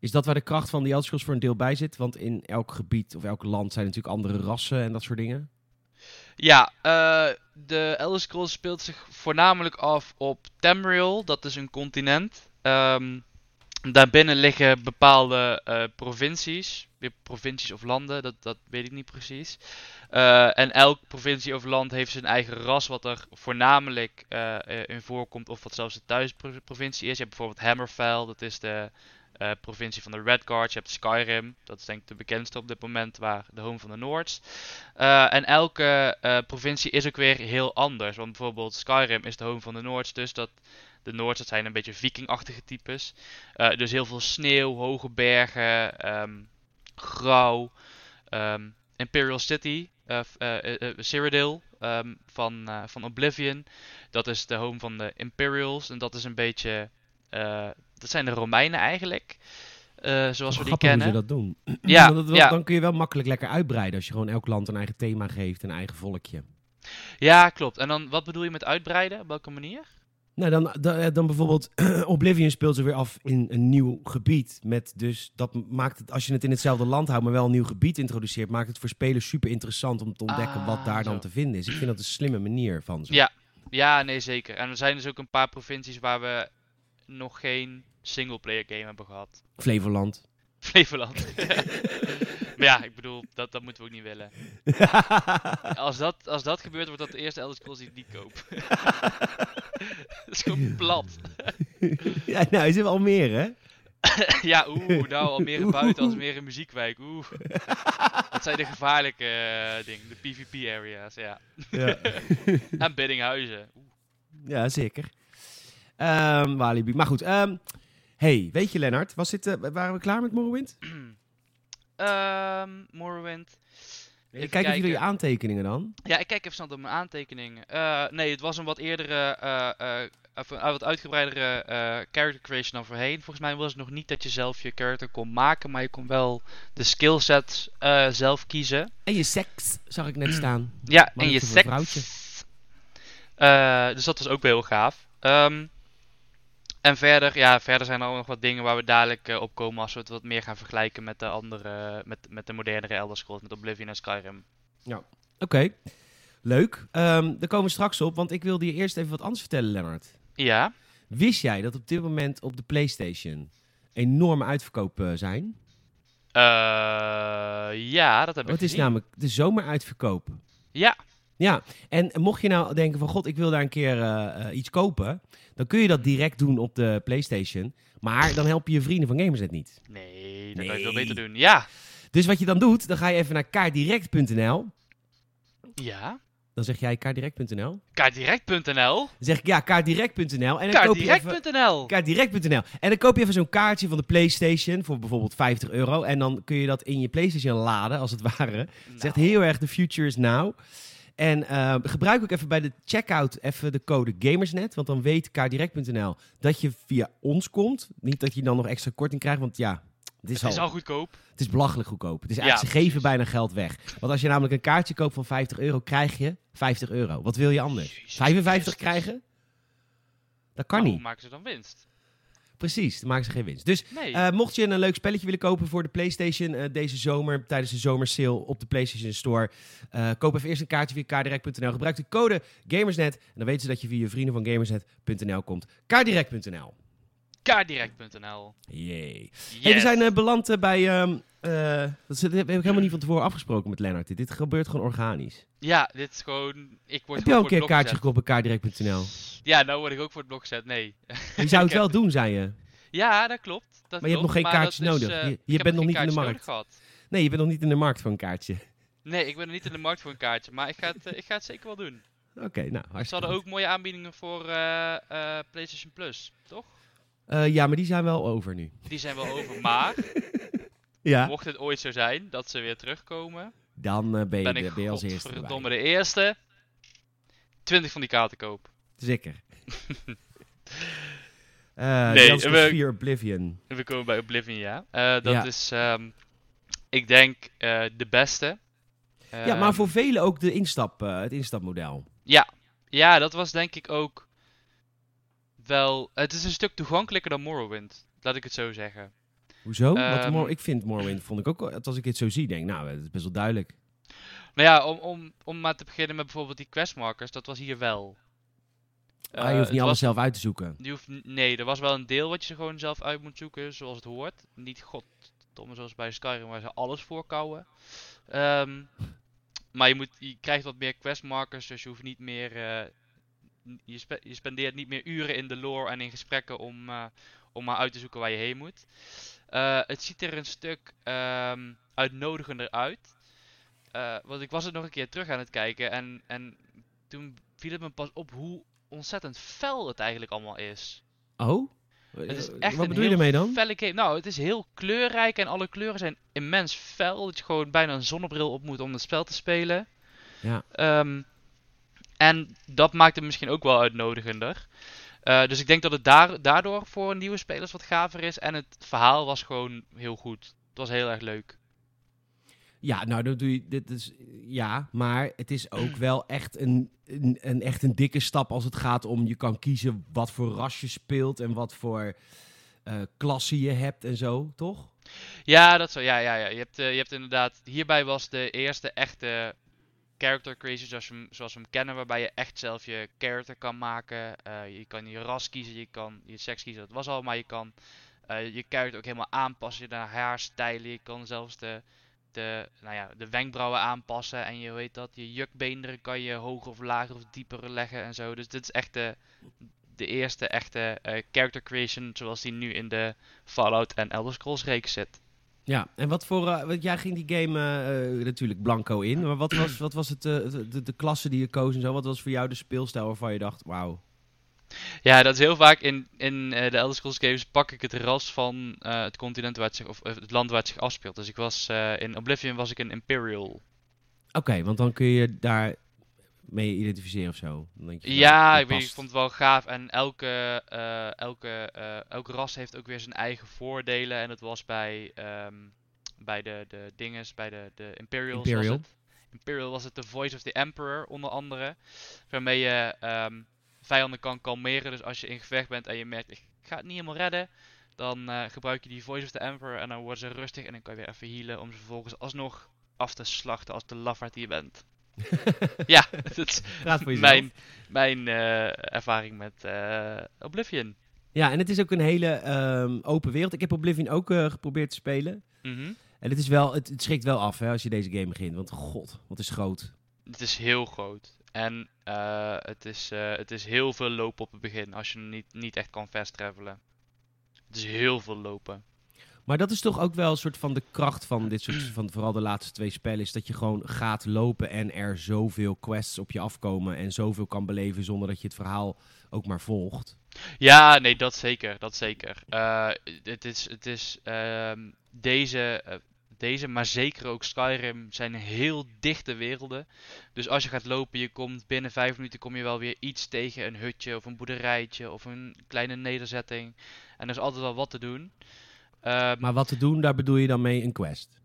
A: is dat waar de kracht van die Elder Scrolls voor een deel bij zit? Want in elk gebied of elk land zijn natuurlijk andere rassen en dat soort dingen.
B: Ja, eh, de Elder Scrolls speelt zich voornamelijk af op Tamriel, dat is een continent. Ehm, daarbinnen liggen bepaalde eh, provincies, provincies of landen, dat, dat weet ik niet precies. Eh, en elk provincie of land heeft zijn eigen ras, wat er voornamelijk in voorkomt, of wat zelfs de thuisprovincie is. Je hebt bijvoorbeeld Hammerfell, dat is de eh, provincie van de Redguard. Je hebt Skyrim, dat is denk ik de bekendste op dit moment, waar de home van de Noords. Eh, en elke eh, provincie is ook weer heel anders. Want bijvoorbeeld Skyrim is de home van de Noords, dus dat de Noords dat zijn een beetje vikingachtige types. Dus heel veel sneeuw, hoge bergen, ehm, grauw. Ehm, Imperial City, Cyrodiil ehm, van, van Oblivion. Dat is de home van de Imperials. En dat is een beetje. Eh, dat zijn de Romeinen eigenlijk. eh, zoals we die
A: Grappig hoe
B: kennen.
A: ze dat doen.
B: Ja, ja.
A: Dan kun je wel makkelijk lekker uitbreiden als je gewoon elk land een eigen thema geeft, een eigen volkje.
B: Ja, klopt. En dan wat bedoel je met uitbreiden? Op welke manier?
A: Nou, dan, dan, dan bijvoorbeeld Oblivion speelt zich weer af in een nieuw gebied. Met dus, dat maakt het, als je het in hetzelfde land houdt, maar wel een nieuw gebied introduceert, maakt het voor spelers super interessant om te ontdekken
B: Ah,
A: wat daar dan
B: zo.
A: te vinden is. Ik vind dat een slimme manier van ze.
B: Ja. Ja, nee, zeker. En er zijn dus ook een paar provincies waar we nog geen singleplayer game hebben gehad.
A: Flevoland.
B: Flevoland. maar ja, ik bedoel, dat, dat moeten we ook niet willen. Als dat, als dat gebeurt, wordt dat de eerste Elder Scrolls die ik niet koop. dat is gewoon plat.
A: ja, nou, is wel meer, hè?
B: ja, oeh, nou, Almere buiten, Almere muziekwijk, oeh. Dat zijn de gevaarlijke eh, dingen, de PvP-areas, ja.
A: Ja,
B: En Biddinghuizen. Oeh.
A: ja zeker. Ehm Walibi. Maar goed, ehm, hey, weet je Lennart, was dit, eh, waren we klaar met Morrowind?
B: Ehm, Morrowind.
A: Kijk even jullie aantekeningen dan.
B: Ja, ik kijk even snel door mijn aantekeningen. Eh, nee, het was een wat eerdere, een wat uitgebreidere character creation dan voorheen. Volgens mij was het nog niet dat je zelf je character kon maken, maar je kon wel de skillsets eh zelf kiezen.
A: En je seks zag ik net staan.
B: Ja, en je seks. dus dat was ook wel heel gaaf. Ehm, en verder, ja, verder zijn er ook nog wat dingen waar we dadelijk eh, op komen als we het wat meer gaan vergelijken met de andere, met, met de modernere Elder Scrolls, met Oblivion en Skyrim.
A: Oké, leuk. Ehm, daar komen we straks op, want ik wilde je eerst even wat anders vertellen, Lennart.
B: Ja,
A: Wist jij dat op dit moment op de PlayStation enorme uitverkopen zijn?
B: Eh, ja, dat heb
A: Oh,
B: ik
A: het is namelijk de zomeruitverkoop.
B: Ja,
A: Ja, en mocht je nou denken van god, ik wil daar een keer eh, eh, iets kopen, dan kun je dat direct doen op de PlayStation. Maar dan help je je vrienden van Gamersnet niet.
B: nee, dat kan je veel beter doen. Ja,
A: Dus wat je dan doet, dan ga je even naar kaartdirect.nl.
B: ja.
A: Dan zeg jij kaartdirect.nl. Dan
B: Kaartdirect.nl.
A: zeg ik ja, kaartdirect.nl. En dan koop je even...
B: Kaartdirect.nl.
A: Kaartdirect.nl. En dan koop je even zo'n kaartje van de PlayStation voor bijvoorbeeld 50 euro. En dan kun je dat in je PlayStation laden, als het ware. Het zegt
B: Nou,
A: heel erg, the future is now. En eh, gebruik ook even bij de checkout even de code Gamersnet. Want dan weet kaartdirect.nl dat je via ons komt. Niet dat je dan nog extra korting krijgt, want ja... Het is,
B: Het is
A: al,
B: al goedkoop.
A: het is belachelijk goedkoop. Het is
B: Ja,
A: eigenlijk, ze geven bijna geld weg. Want als je namelijk een kaartje koopt van 50 euro, krijg je 50 euro. Wat wil je anders?
B: Jezus
A: 55
B: Christus.
A: krijgen? Dat kan niet.
B: Hoe maken ze dan winst?
A: Precies, dan maken ze geen winst. Dus
B: Nee.
A: eh, mocht je een leuk spelletje willen kopen voor de PlayStation eh, deze zomer, tijdens de zomersale op de PlayStation Store, eh, koop even eerst een kaartje via kaardirect.nl. Gebruik de code Gamersnet en dan weten ze dat je via je vrienden van Gamersnet.nl komt. Kaardirect.nl.
B: Kaartdirect.nl.
A: Jee.
B: Yes.
A: Hey, we zijn eh, beland eh, bij. ehm, eh, dat, heb ik helemaal niet van tevoren afgesproken met Lennart. Dit, dit gebeurt gewoon organisch.
B: Ja, dit is gewoon... Ik word
A: Heb je al een keer een kaartje gekocht bij kaardirect.nl?
B: Ja, nou word ik ook voor het blok gezet. Nee.
A: Je zou het wel doen, zei je.
B: Ja, dat klopt. Dat
A: Maar je hebt nog geen
B: is,
A: nodig. Je- bent nog niet in de markt. Nee, je bent nog niet in de markt voor een kaartje.
B: Nee, ik ben er niet in de markt voor een kaartje, maar ik ga het, ik ga het zeker wel doen.
A: Oké, nou,
B: Ze
A: hartstikke
B: hadden
A: goed.
B: ook mooie aanbiedingen voor PlayStation Plus, toch?
A: Eh, ja, maar die zijn wel over nu.
B: Die zijn wel over, maar
A: Ja.
B: mocht het ooit zo zijn dat ze weer terugkomen,
A: Dan eh, ben, je,
B: ben
A: de-
B: ik
A: ben je als eerste
B: de eerste 20 van die kaarten koop.
A: Zeker. Eh
B: Nee,
A: nee,
B: we-
A: Oblivion.
B: We komen bij Oblivion, ja. Dat
A: Ja.
B: is, ehm, ik denk, de beste.
A: ja, maar
B: Ehm,
A: voor velen ook de instap, het instapmodel.
B: Ja, ja, dat was denk ik ook wel. Het is een stuk toegankelijker dan Morrowind, laat ik het zo zeggen.
A: Hoezo?
B: Ehm,
A: ik vind Morrowind, vond ik ook, als ik het zo zie, denk nou, het is best wel duidelijk.
B: Nou ja, om, om, om maar te beginnen met bijvoorbeeld die questmarkers, dat was hier wel.
A: Ah, je
B: Eh,
A: hoeft niet alles
B: was-
A: zelf uit te zoeken.
B: je hoeft, nee, er was wel een deel wat je gewoon zelf uit moet zoeken, zoals het hoort. Niet goddomme zoals bij Skyrim, waar ze alles voorkouwen. Ehm maar je, moet, je krijgt wat meer questmarkers, dus je hoeft niet meer. eh, je, spe- je spendeert niet meer uren in de lore en in gesprekken om, eh, om maar uit te zoeken waar je heen moet. Eh, het ziet er een stuk ehm, uitnodigender uit. Eh, want ik was het nog een keer terug aan het kijken en, en toen viel het me pas op hoe ontzettend fel het eigenlijk allemaal is.
A: Oh?
B: Het is echt
A: Wat bedoel je ermee dan?
B: felle game. Nou, het is heel kleurrijk en alle kleuren zijn immens fel. Dat je gewoon bijna een zonnebril op moet om het spel te spelen.
A: Ja.
B: Ehm, en dat maakt het misschien ook wel uitnodigender. Eh, dus ik denk dat het daar, daardoor voor nieuwe spelers wat gaver is. En het verhaal was gewoon heel goed. Het was heel erg leuk.
A: Ja, nou, dan doe je, dit is, ja, maar het is ook wel echt een, een, een, echt een dikke stap als het gaat om, je kan kiezen wat voor ras je speelt en wat voor eh klasse je hebt en zo, toch?
B: Ja, dat zo. Ja, ja, ja. Je hebt, eh, je hebt inderdaad. Hierbij was de eerste echte character creation zoals we, hem, zoals we hem kennen. Waarbij je echt zelf je character kan maken. Eh, je kan je ras kiezen, je kan je seks kiezen. Dat was al. Maar je kan eh, je character ook helemaal aanpassen naar haarstijlen. Je kan zelfs de, de, nou ja, de wenkbrauwen aanpassen. En je weet dat. Je jukbeenderen kan je hoger of lager of dieper leggen en zo. Dus dit is echt de, de eerste echte eh, character creation. Zoals die nu in de Fallout en Elder Scrolls reeks zit.
A: Ja, en wat voor, want jij ging die game eh, eh, natuurlijk blanco in, maar wat was, wat was het, de, de, de klasse die je koos en zo? Wat was voor jou de speelstijl waarvan je dacht, wauw.
B: Ja, dat is heel vaak in, in de Elder Scrolls games pak ik het ras van het continent waar het zich, of het land waar het zich afspeelt. Dus ik was in Oblivion was ik een Imperial.
A: Oké, want dan kun je daar mee identificeren of zo. Dan denk je,
B: Ja, ik, weet, ik vond het wel gaaf. En elke, eh, elke, eh, elke ras heeft ook weer zijn eigen voordelen. En dat was bij, ehm, bij de, de dinges, bij de, de Imperials
A: Imperial.
B: was het. Imperial was het The Voice of the Emperor, onder andere. Waarmee je ehm, vijanden kan kalmeren. Dus als je in gevecht bent en je merkt, ik ga het niet helemaal redden. Dan eh, gebruik je die Voice of the Emperor en dan worden ze rustig. En dan kan je weer even healen om ze vervolgens alsnog af te slachten als de lafaard die je bent. ja, dat is mijn, mijn eh, ervaring met eh, Oblivion.
A: Ja, en het is ook een hele ehm, open wereld. Ik heb Oblivion ook eh, geprobeerd te spelen.
B: Mhm.
A: En het, is wel, het, het schrikt wel af hè, als je deze game begint. Want god, wat is groot.
B: Het is heel groot. En het, is, het is heel veel lopen op het begin als je niet, niet echt kan fast travelen. Het is heel veel lopen.
A: Maar dat is toch ook wel een soort van de kracht van dit soort, van vooral de laatste twee spellen, is dat je gewoon gaat lopen en er zoveel quests op je afkomen en zoveel kan beleven zonder dat je het verhaal ook maar volgt.
B: Ja, nee, dat zeker. Dat zeker. Eh, het is, het is ehm, deze, eh, deze, maar zeker ook Skyrim, zijn heel dichte werelden. Dus als je gaat lopen, je komt binnen vijf minuten kom je wel weer iets tegen. Een hutje of een boerderijtje of een kleine nederzetting. En er is altijd wel wat te doen. Ehm,
A: Maar wat te doen, daar bedoel je dan mee een quest.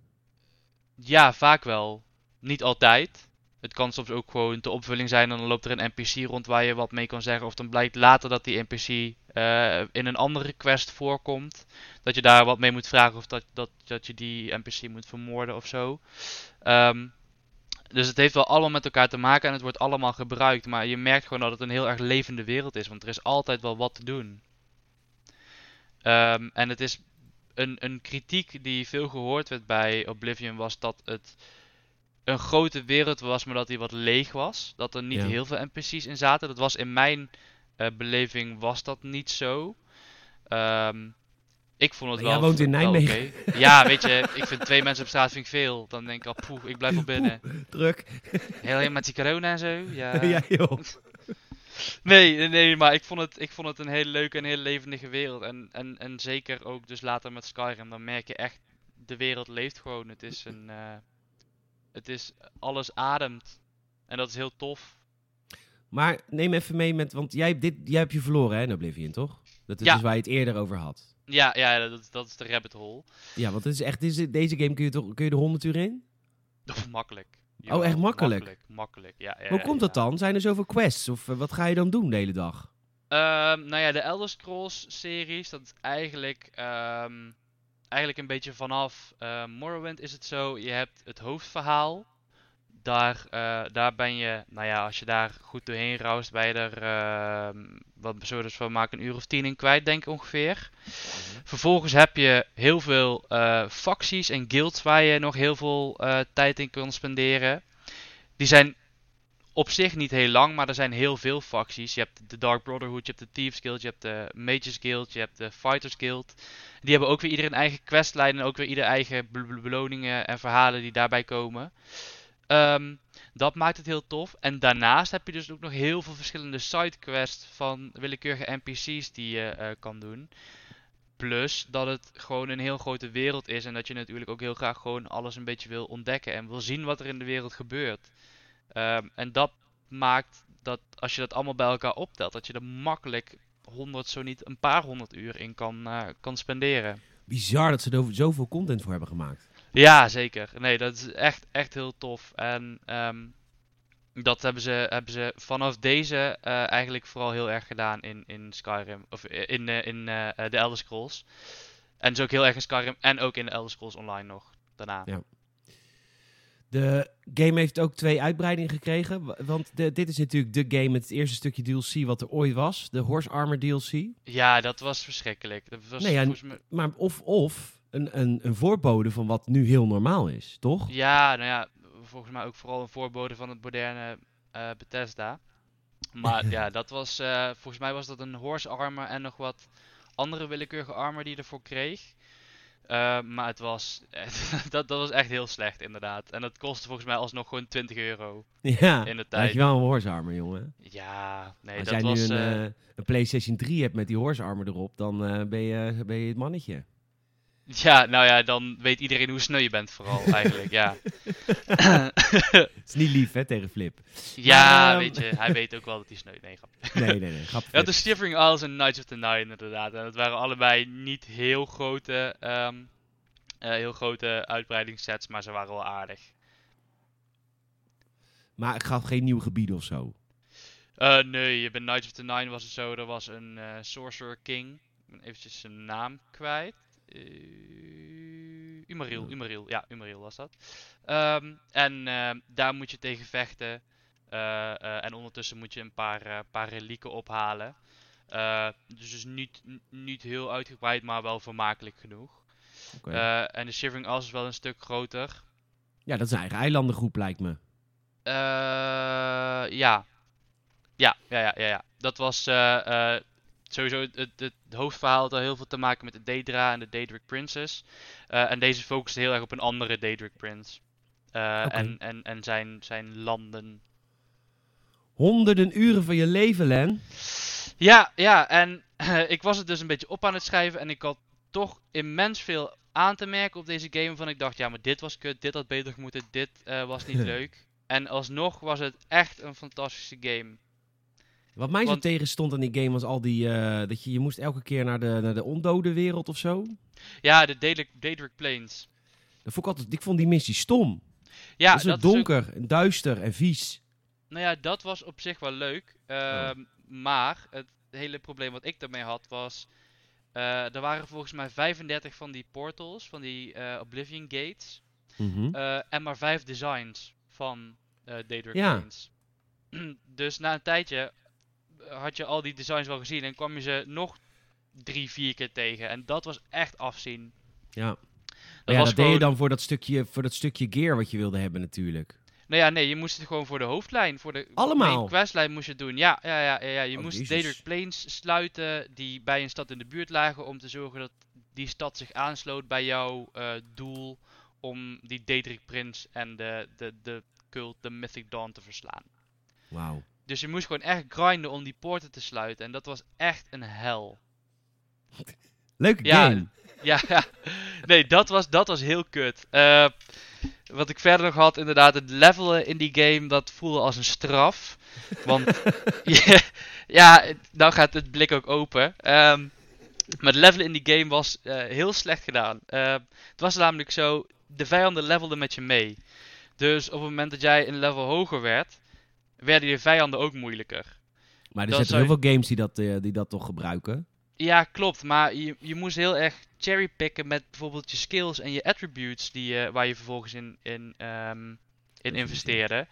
B: Ja, vaak wel. Niet altijd. Het kan soms ook gewoon de opvulling zijn en dan loopt er een NPC rond waar je wat mee kan zeggen. Of dan blijkt later dat die NPC eh, in een andere quest voorkomt. Dat je daar wat mee moet vragen of dat, dat, dat je die NPC moet vermoorden of zo. Ehm, dus het heeft wel allemaal met elkaar te maken en het wordt allemaal gebruikt. Maar je merkt gewoon dat het een heel erg levende wereld is, want er is altijd wel wat te doen. Ehm, en het is een, een kritiek die veel gehoord werd bij Oblivion was dat het een grote wereld was, maar dat die wat leeg was. Dat er niet
A: Ja.
B: heel veel NPC's in zaten. Dat was in mijn eh, beleving was dat niet zo. Ehm, ik vond het
A: Maar
B: wel.
A: jij woont in
B: wel
A: Nijmegen.
B: Ja, weet je, ik vind twee mensen op straat vind ik veel. Dan denk ik al, poeh, ik blijf wel binnen.
A: Druk.
B: Heel helemaal met die corona en zo. Ja.
A: ja, joh.
B: Nee, nee, maar ik vond het, ik vond het een hele leuke en hele levendige wereld. En, en, en zeker ook dus later met Skyrim, dan merk je echt, de wereld leeft gewoon. Het is een, eh, het is, alles ademt. En dat is heel tof.
A: Maar neem even mee met, want jij, hebt dit, jij hebt je verloren hè, in Oblivion, toch? Dat is
B: Ja.
A: dus waar je het eerder over had.
B: Ja, ja, dat, dat is de rabbit hole.
A: Ja, want het is echt, deze, deze game kun je, toch, kun je de 100 uur in?
B: makkelijk.
A: Oh, echt makkelijk?
B: Makkelijk, makkelijk, ja. ja
A: Hoe komt dat dan? Zijn er zoveel quests? Of eh, wat ga je dan doen de hele dag?
B: Ehm, nou ja, de Elder Scrolls series, dat is eigenlijk, ehm, eigenlijk een beetje vanaf eh, Morrowind is het zo. Je hebt het hoofdverhaal. Daar, eh, daar ben je, nou ja, als je daar goed doorheen roust, ben je er, ehm, wat zullen we dus van maken, een uur of tien in kwijt, denk ik ongeveer. Vervolgens heb je heel veel eh, facties en guilds waar je nog heel veel eh, tijd in kan spenderen. Die zijn op zich niet heel lang, maar er zijn heel veel facties. Je hebt de Dark Brotherhood, je hebt de Thieves Guild, je hebt de Mages Guild, je hebt de Fighters Guild. Die hebben ook weer ieder een eigen questlijn en ook weer ieder eigen bel- bel- beloningen en verhalen die daarbij komen. Ehm, dat maakt het heel tof. En daarnaast heb je dus ook nog heel veel verschillende sidequests van willekeurige NPC's die je eh, kan doen. Plus dat het gewoon een heel grote wereld is en dat je natuurlijk ook heel graag gewoon alles een beetje wil ontdekken en wil zien wat er in de wereld gebeurt. Ehm, en dat maakt dat als je dat allemaal bij elkaar optelt, dat je er makkelijk 100, zo niet een paar honderd uur in kan, eh, kan spenderen.
A: Bizar dat ze er zoveel content voor hebben gemaakt.
B: Ja, zeker. Nee, dat is echt, echt heel tof. En ehm, dat hebben ze, hebben ze vanaf deze eh, eigenlijk vooral heel erg gedaan in, in Skyrim. Of eh, in, eh, in de Elder Scrolls. En dus ook heel erg in Skyrim en ook in de Elder Scrolls Online nog daarna.
A: Ja. De game heeft ook twee uitbreidingen gekregen. wa- Want de, dit is natuurlijk de game met het eerste stukje DLC wat er ooit was. De Horse Armor DLC.
B: Ja, dat was verschrikkelijk. Dat was
A: Nee, ja,
B: mij...
A: Maar of, of een, een, een voorbode van wat nu heel normaal is, toch?
B: Ja, nou ja, volgens mij ook vooral een voorbode van het moderne eh, Bethesda. Maar ja, dat was, eh, volgens mij was dat een horse armor en nog wat andere willekeurige armor die je ervoor kreeg. Eh, maar het was, dat, dat was echt heel slecht inderdaad. En dat kostte volgens mij alsnog gewoon 20 euro
A: Ja,
B: in de
A: dan had
B: tijd.
A: je wel een Horse Armor, jongen.
B: Ja, nee,
A: Als
B: dat
A: jij
B: was...
A: nu een,
B: eh,
A: eh, een PlayStation 3 hebt met die Horse Armor erop, dan ben, je, ben je het mannetje.
B: Ja, nou ja, dan weet iedereen hoe sneu je bent vooral eigenlijk, ja.
A: Het is niet lief, hè, tegen Flip.
B: ja,
A: Maar, ehm,
B: weet je, hij weet ook wel dat hij sneu Nee, grap.
A: Nee, nee, nee. Grap.
B: Ja, de Shivering Isles en Knights of the Nine inderdaad. En dat waren allebei niet heel grote, ehm, eh, heel grote uitbreidingssets, maar ze waren wel aardig.
A: Maar ik gaf geen nieuw gebied of zo.
B: Eh, nee, bij Knights of the Nine was het zo, er was een eh, Sorcerer King. Ik ben eventjes zijn naam kwijt. Eh Umariel, Umariel, ja, Umariel was dat. Ehm, en ehm, daar moet je tegen vechten. Eh, eh, en ondertussen moet je een paar, eh, paar relieken ophalen. Eh, dus dus niet, niet heel uitgebreid, maar wel vermakelijk genoeg.
A: Oké.
B: Eh, en de Shivering Isles is wel een stuk groter.
A: ja, dat is een eigen eilandengroep, lijkt me.
B: Eh, ja. Ja, ja, ja, ja, ja. Dat was eh, eh, sowieso het, het, het hoofdverhaal had al heel veel te maken met de Daedra en de Daedric Princess. Eh, en deze focuste heel erg op een andere Daedric Prince. Eh. En, en, en zijn, zijn landen.
A: Honderden uren van je leven, Len.
B: Ja, ja, en ik was het dus een beetje op aan het schrijven en ik had toch immens veel aan te merken op deze game. Van ik dacht, ja, maar dit was kut, dit had beter moeten, dit eh, was niet leuk. En alsnog was het echt een fantastische game.
A: Wat mij zo
B: Want-
A: tegenstond aan die game was al die... eh, dat je, je moest elke keer naar de, naar de ondode wereld of zo.
B: Ja, de Daedric, Daedric Plains.
A: Dat vond ik, altijd, ik vond die missie stom.
B: Ja,
A: dat is zo
B: dat is ook-
A: donker, en duister en vies.
B: nou ja, dat was op zich wel leuk. ehm, Maar het hele probleem wat ik daarmee had was... eh, er waren volgens mij 35 van die portals, van die eh, Oblivion Gates.
A: Mhm.
B: eh, en maar 5 designs van eh Daedric
A: Ja.
B: Plains. dus na een tijdje had je al die designs wel gezien en kwam je ze nog drie, vier keer tegen. En dat was echt afzien.
A: ja.
B: Dat
A: ja,
B: was
A: dat deed je dan voor dat, stukje, voor dat stukje gear wat je wilde hebben natuurlijk.
B: Nou ja, nee, je moest het gewoon voor de hoofdlijn, voor de
A: Allemaal?
B: questlijn moest je het doen. Ja, ja, ja, ja, ja. je
A: Oh,
B: moest. Daedric Plains sluiten die bij een stad in de buurt lagen om te zorgen dat die stad zich aansloot bij jouw eh, doel om die Daedric Prince en de, de, de cult, de Mythic Dawn te verslaan.
A: Wauw.
B: Dus je moest gewoon echt grinden om die poorten te sluiten en dat was echt een hel.
A: Leuke
B: Ja,
A: game.
B: Ja, ja. nee, dat was, dat was heel kut. Eh, wat ik verder nog had, inderdaad, het levelen in die game, dat voelde als een straf. Want, ja, ja, nou gaat het blik ook open. Ehm, maar het levelen in die game was eh, heel slecht gedaan. Eh, het was namelijk zo, de vijanden levelden met je mee. Dus op het moment dat jij een level hoger werd, werden je vijanden ook moeilijker.
A: Maar er
B: zou
A: heel veel games die dat, eh, die dat toch gebruiken.
B: Ja, klopt. Maar je, je moest heel erg cherrypicken met bijvoorbeeld je skills en je attributes die je, waar je vervolgens in, in, ehm, in investeerde.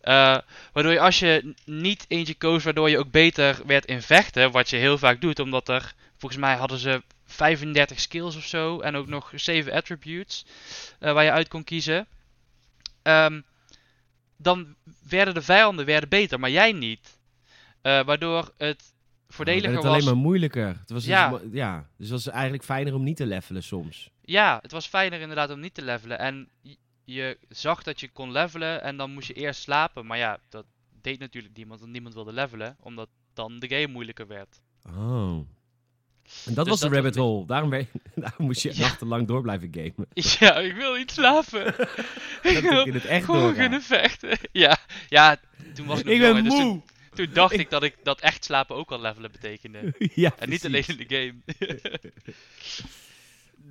B: Eh, waardoor je als je niet eentje koos waardoor je ook beter werd in vechten, wat je heel vaak doet, omdat er, volgens mij hadden ze 35 skills of zo en ook nog 7 attributes eh, waar je uit kon kiezen. Ehm, dan werden de vijanden werden beter, maar jij niet. Eh, waardoor het voordeliger
A: het
B: was.
A: alleen maar moeilijker. Het was
B: Ja.
A: dus, ja, dus het was eigenlijk fijner om niet te levelen soms.
B: Ja, het was fijner inderdaad om niet te levelen. En je, je zag dat je kon levelen en dan moest je eerst slapen. Maar ja, dat deed natuurlijk niemand, want niemand wilde levelen. Omdat dan de game moeilijker werd.
A: Oh. En dat
B: Dus
A: was de
B: was
A: rabbit hole. Daarom, ben- daarom moest je
B: Ja.
A: nachtenlang door blijven gamen.
B: Ja, ik wil niet slapen. ik wil
A: in het echt
B: gewoon kunnen vechten. Ja, ja, toen was ik nog
A: Ik
B: jonger,
A: ben
B: dus
A: moe!
B: toen dacht ik dat ik dat echt slapen ook al levelen betekende.
A: ja,
B: En niet alleen in de game.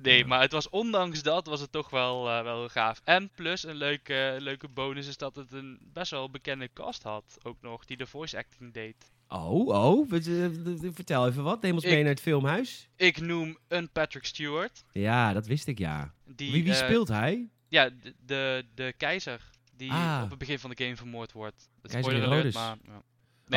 B: nee, maar het was ondanks dat was het toch wel, eh, wel gaaf. En plus een leuke, leuke bonus is dat het een best wel bekende cast had. Ook nog, die de voice acting deed.
A: Oh, oh. Vertel even wat. Neem ons mee naar het filmhuis.
B: Ik noem een Patrick Stewart.
A: Ja, dat wist ik, ja.
B: Die,
A: wie wie
B: eh,
A: speelt hij?
B: Ja, de, de, de keizer. Die
A: Ah.
B: op het begin van de game vermoord wordt. Het
A: Keizer
B: spoiler alert, maar... Ja.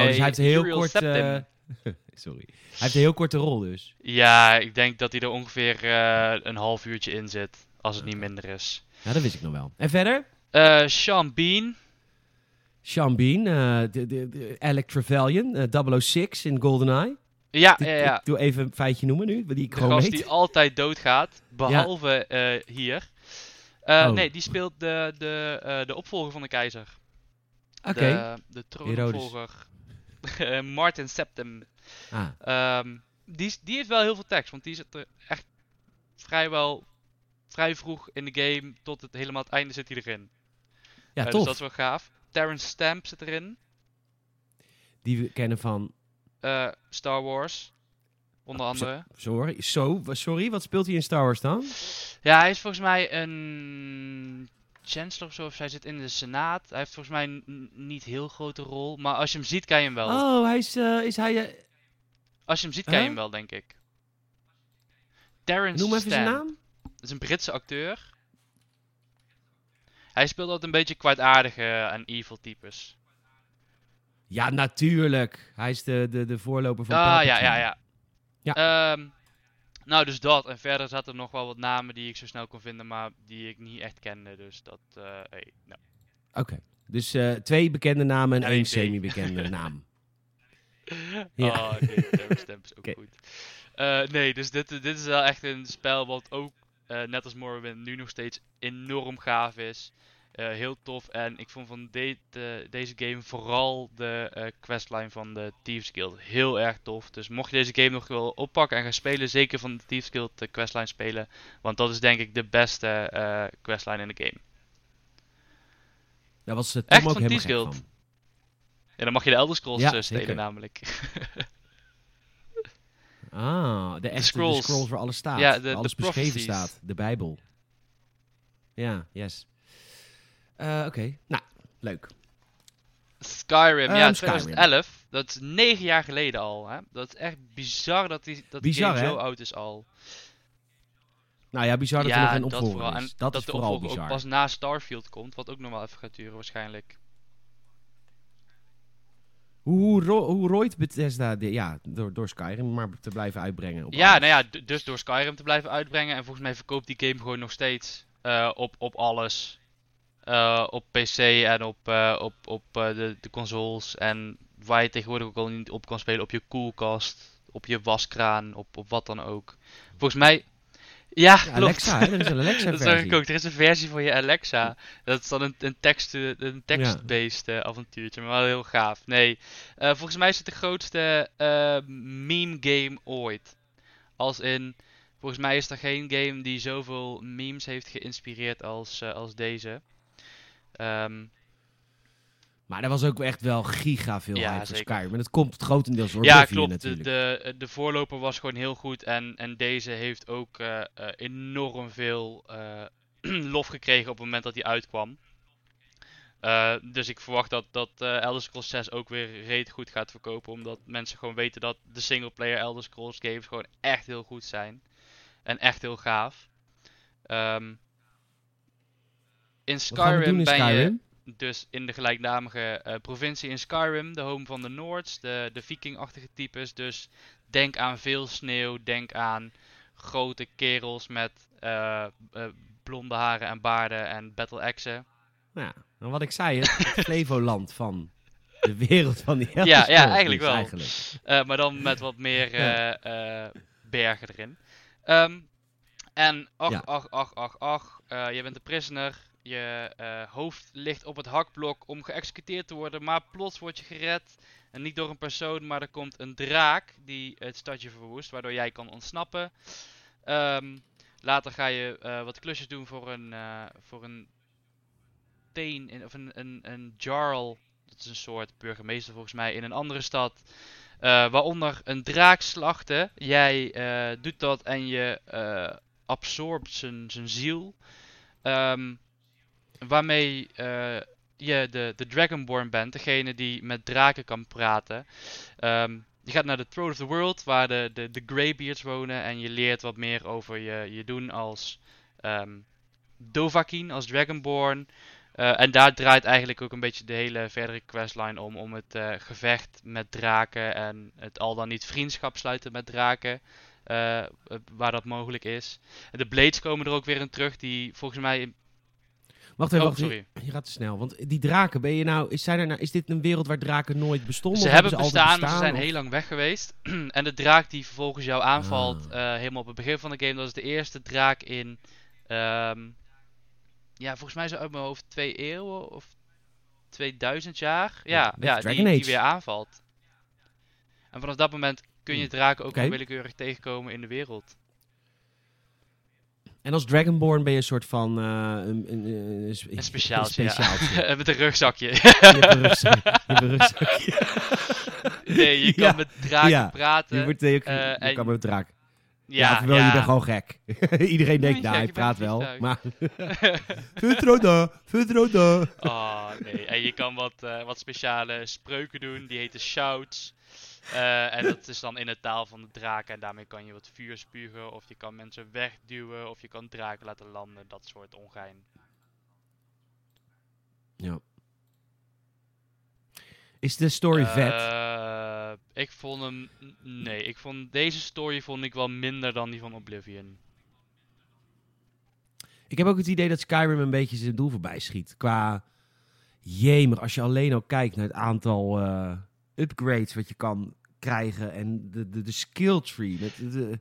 A: oh, dus hij heeft een heel
B: Uriel
A: kort... Eh, Sorry. Hij heeft een heel korte rol dus.
B: Ja, ik denk dat hij er ongeveer eh, een half uurtje in zit. Als het niet minder is.
A: Ja, dat wist ik nog wel. En verder?
B: Sean Bean.
A: Sean Bean, eh, de, de, de Alec Trevelyan, eh 006 in GoldenEye.
B: Ja,
A: Ik-
B: ja, ja.
A: Ik doe even een feitje noemen nu, die ik
B: De
A: gewoon
B: gast
A: weet.
B: die altijd doodgaat, behalve eh, hier. Eh,
A: Oh.
B: Nee, die speelt de, de, eh, de opvolger van de keizer.
A: Oké.
B: De, de troonopvolger. Eh, Martin Septim.
A: Ah,
B: Ehm, die, die heeft wel heel veel tekst, want die zit er echt vrijwel vrij vroeg in de game tot het helemaal het einde zit hij erin.
A: Ja,
B: Eh,
A: tof.
B: Dus dat is wel gaaf. Terrence Stamp zit erin.
A: Die we kennen van...
B: Eh, Star Wars. Onder
A: Oh, zo-
B: andere.
A: Sorry, zo, wa- sorry, wat speelt hij in Star Wars dan?
B: Ja, hij is volgens mij een chancellor of zo. Of hij zit in de senaat. Hij heeft volgens mij niet heel grote rol. Maar als je hem ziet, kan je hem wel.
A: Oh, hij is, eh, is hij... eh,
B: Als je hem ziet, kan je hem wel, denk ik. Terrence
A: noem even zijn naam.
B: Dat is een Britse acteur. Hij speelt altijd een beetje kwaadaardige en evil types.
A: Ja, natuurlijk. Hij is de, de, de voorloper van
B: Ah, ja,
A: Palpatine.
B: ja, ja.
A: Ja.
B: Ehm, nou, dus dat. En verder zaten er nog wel wat namen die ik zo snel kon vinden, maar die ik niet echt kende. Dus dat, eh hey, nou.
A: Oké, dus eh, twee bekende namen en één semi-bekende naam. Ja.
B: Oh, nee, is ook goed. Eh, nee, dus dit, dit is wel echt een spel wat ook, eh, net als Morrowind, nu nog steeds enorm gaaf is. Eh, heel tof. En ik vond van de- de- deze game vooral de eh, questline van de Thieves Guild heel erg tof. Dus mocht je deze game nog wel oppakken en gaan spelen, zeker van de Thieves Guild de questline spelen. Want dat is denk ik de beste eh, questline in de game.
A: Daar was uh, Tom
B: Echt
A: ook
B: van
A: helemaal
B: Thieves Guild?
A: van.
B: En dan mag je de Elder Scrolls
A: Ja,
B: stelen namelijk.
A: Ah, de echte
B: scrolls.
A: De scrolls waar alles staat.
B: Ja, de-
A: waar
B: de
A: alles beschreven staat. De Bijbel. Ja, yes. Eh, Oké, nou, leuk.
B: Skyrim,
A: Ehm,
B: ja,
A: Skyrim.
B: 2011. Dat is negen jaar geleden al. Hè? Dat is echt bizar dat die, dat die game
A: hè?
B: zo oud is al.
A: Nou ja, bizar dat
B: ja,
A: er nog een
B: dat
A: opvolger is.
B: En
A: Dat, is
B: de
A: vooral
B: ook
A: bizar.
B: pas na Starfield komt, wat ook nog wel even gaat duren waarschijnlijk.
A: Hoe, hoe, ro- hoe rooit Bethesda, de, ja, door, door Skyrim maar te blijven uitbrengen. Op
B: Ja,
A: alles.
B: nou ja, dus door Skyrim te blijven uitbrengen. En volgens mij verkoopt die game gewoon nog steeds eh, op, op alles. Eh, op PC en op, eh, op, op de, de consoles. En waar je tegenwoordig ook al niet op kan spelen. Op je koelkast, op je waskraan, op, op wat dan ook. Volgens mij... Ja, klopt.
A: Alexa, hè? er is een Alexa
B: dat zag ik ook. Er is een versie voor je Alexa. Dat is dan een, een tekst- een text-based eh, avontuurtje, maar wel heel gaaf. Nee, eh, volgens mij is het de grootste eh, meme game ooit. Als in, volgens mij is er geen game die zoveel memes heeft geïnspireerd als, eh, als deze. Ehm,
A: Maar er was ook echt wel giga veel
B: Ja,
A: hype voor
B: zeker.
A: Skyrim. En dat komt grotendeels door
B: ja,
A: Oblivion
B: klopt. De,
A: natuurlijk.
B: de, de voorloper was gewoon heel goed. En, en deze heeft ook eh, eh, enorm veel eh, lof gekregen op het moment dat hij uitkwam. Eh, dus ik verwacht dat, dat eh, Elder Scrolls 6 ook weer reet goed gaat verkopen. Omdat mensen gewoon weten dat de singleplayer Elder Scrolls games gewoon echt heel goed zijn. En echt heel gaaf. Ehm, in
A: Wat gaan we doen
B: Skyrim
A: in
B: ben je
A: Skyrim?
B: Dus in de gelijknamige eh, provincie in Skyrim, de home van de Noords, de, de vikingachtige types. Dus denk aan veel sneeuw, denk aan grote kerels met eh, eh, blonde haren en baarden en battle axen.
A: Ja, en wat ik zei, het, Flevoland van de wereld van die Elder
B: Ja, ja, eigenlijk
A: dus
B: wel.
A: Eigenlijk.
B: Maar dan met wat meer bergen erin. Ehm, en ach,
A: Ja.
B: ach, ach, ach, ach. je bent een prisoner. Je eh, hoofd ligt op het hakblok om geëxecuteerd te worden. Maar plots word je gered. En niet door een persoon, maar er komt een draak die het stadje verwoest. Waardoor jij kan ontsnappen. Ehm, later ga je eh, wat klusjes doen voor een, eh, voor een teen, of een, een, een jarl. Dat is een soort burgemeester volgens mij in een andere stad. Waaronder een draak slachten. Jij doet dat en je zijn, zijn ziel. Ehm, waarmee eh, je de, de Dragonborn bent. Degene die met draken kan praten. Ehm, je gaat naar de Throne of the World. Waar de, de, de Greybeards wonen. En je leert wat meer over je, je doen als Dovahkiin. Als Dragonborn. Eh, en daar draait eigenlijk ook een beetje de hele verdere questline om. Om het eh, gevecht met draken en het al dan niet vriendschap sluiten met draken. waar dat mogelijk is. De Blades komen er ook weer in terug. Die volgens mij.
A: Wacht even,
B: Oh,
A: wacht
B: sorry.
A: Je gaat te snel. Want die draken, ben je nou, is, zijn er nou, is dit een wereld waar draken nooit bestonden?
B: Ze
A: of
B: hebben
A: ze
B: bestaan, maar ze zijn
A: of-
B: heel lang weg geweest. en de draak die vervolgens jou aanvalt,
A: Ah.
B: eh, helemaal op het begin van de game, dat is de eerste draak in. ehm, ja, volgens mij zo uit mijn hoofd twee eeuwen of 2000 jaar.
A: Ja,
B: Ja, die, die weer aanvalt. En vanaf dat moment kun je
A: Hmm.
B: draken ook wel willekeurig tegenkomen in de wereld.
A: En als Dragonborn ben je een soort van... eh, een, een, een, spe-
B: Een speciaaltje,
A: een speciaaltje.
B: ja. Met een rugzakje.
A: Je hebt een rugzak- je hebt een rugzakje.
B: nee, je kan
A: Ja.
B: met draken
A: Ja.
B: praten.
A: Je, wordt, je, je
B: en-
A: kan met draak. Ja,
B: ja,
A: terwijl
B: ja.
A: je bent gewoon gek. Iedereen denkt, nou, hij praat wel. Maar... Futroda.
B: Oh, nee. En je kan wat, eh, wat speciale spreuken doen. Die heten shouts. Eh, en dat is dan in de taal van de draken. En daarmee kan je wat vuur spugen. Of je kan mensen wegduwen. Of je kan draken laten landen. Dat soort ongein.
A: Ja. Is de story vet?
B: Eh, ik vond hem... Nee, ik vond deze story vond ik wel minder dan die van Oblivion.
A: Ik heb ook het idee dat Skyrim een beetje zijn doel voorbij schiet. Qua, jemig, als je alleen al kijkt naar het aantal eh, upgrades wat je kan krijgen. En de, de, de skill tree. Met de,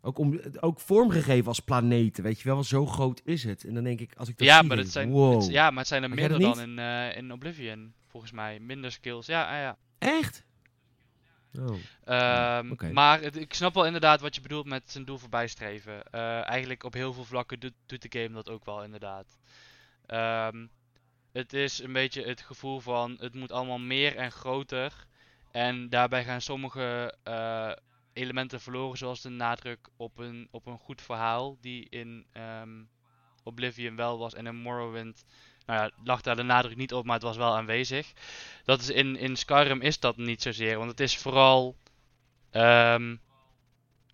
A: ook, om, ook vormgegeven als planeten, weet je wel. Zo groot is het. En dan denk ik, als ik dat
B: Ja,
A: zie,
B: maar het zijn,
A: wow.
B: het- ja, maar het zijn er minder dan in, eh, in Oblivion. Volgens mij. Minder skills. Ja, ja, ja.
A: Echt? Oh.
B: Ehm. Maar het- ik snap wel inderdaad wat je bedoelt met zijn doel voorbijstreven. Eh eigenlijk op heel veel vlakken doet, doet de game dat ook wel inderdaad. Ehm, het is een beetje het gevoel van het moet allemaal meer en groter. En daarbij gaan sommige eh, elementen verloren, zoals de nadruk op een, op een goed verhaal, die in ehm, Oblivion wel was en in Morrowind nou ja, lag daar de nadruk niet op, maar het was wel aanwezig. Dat is in, in Skyrim is dat niet zozeer, want het is vooral, ehm,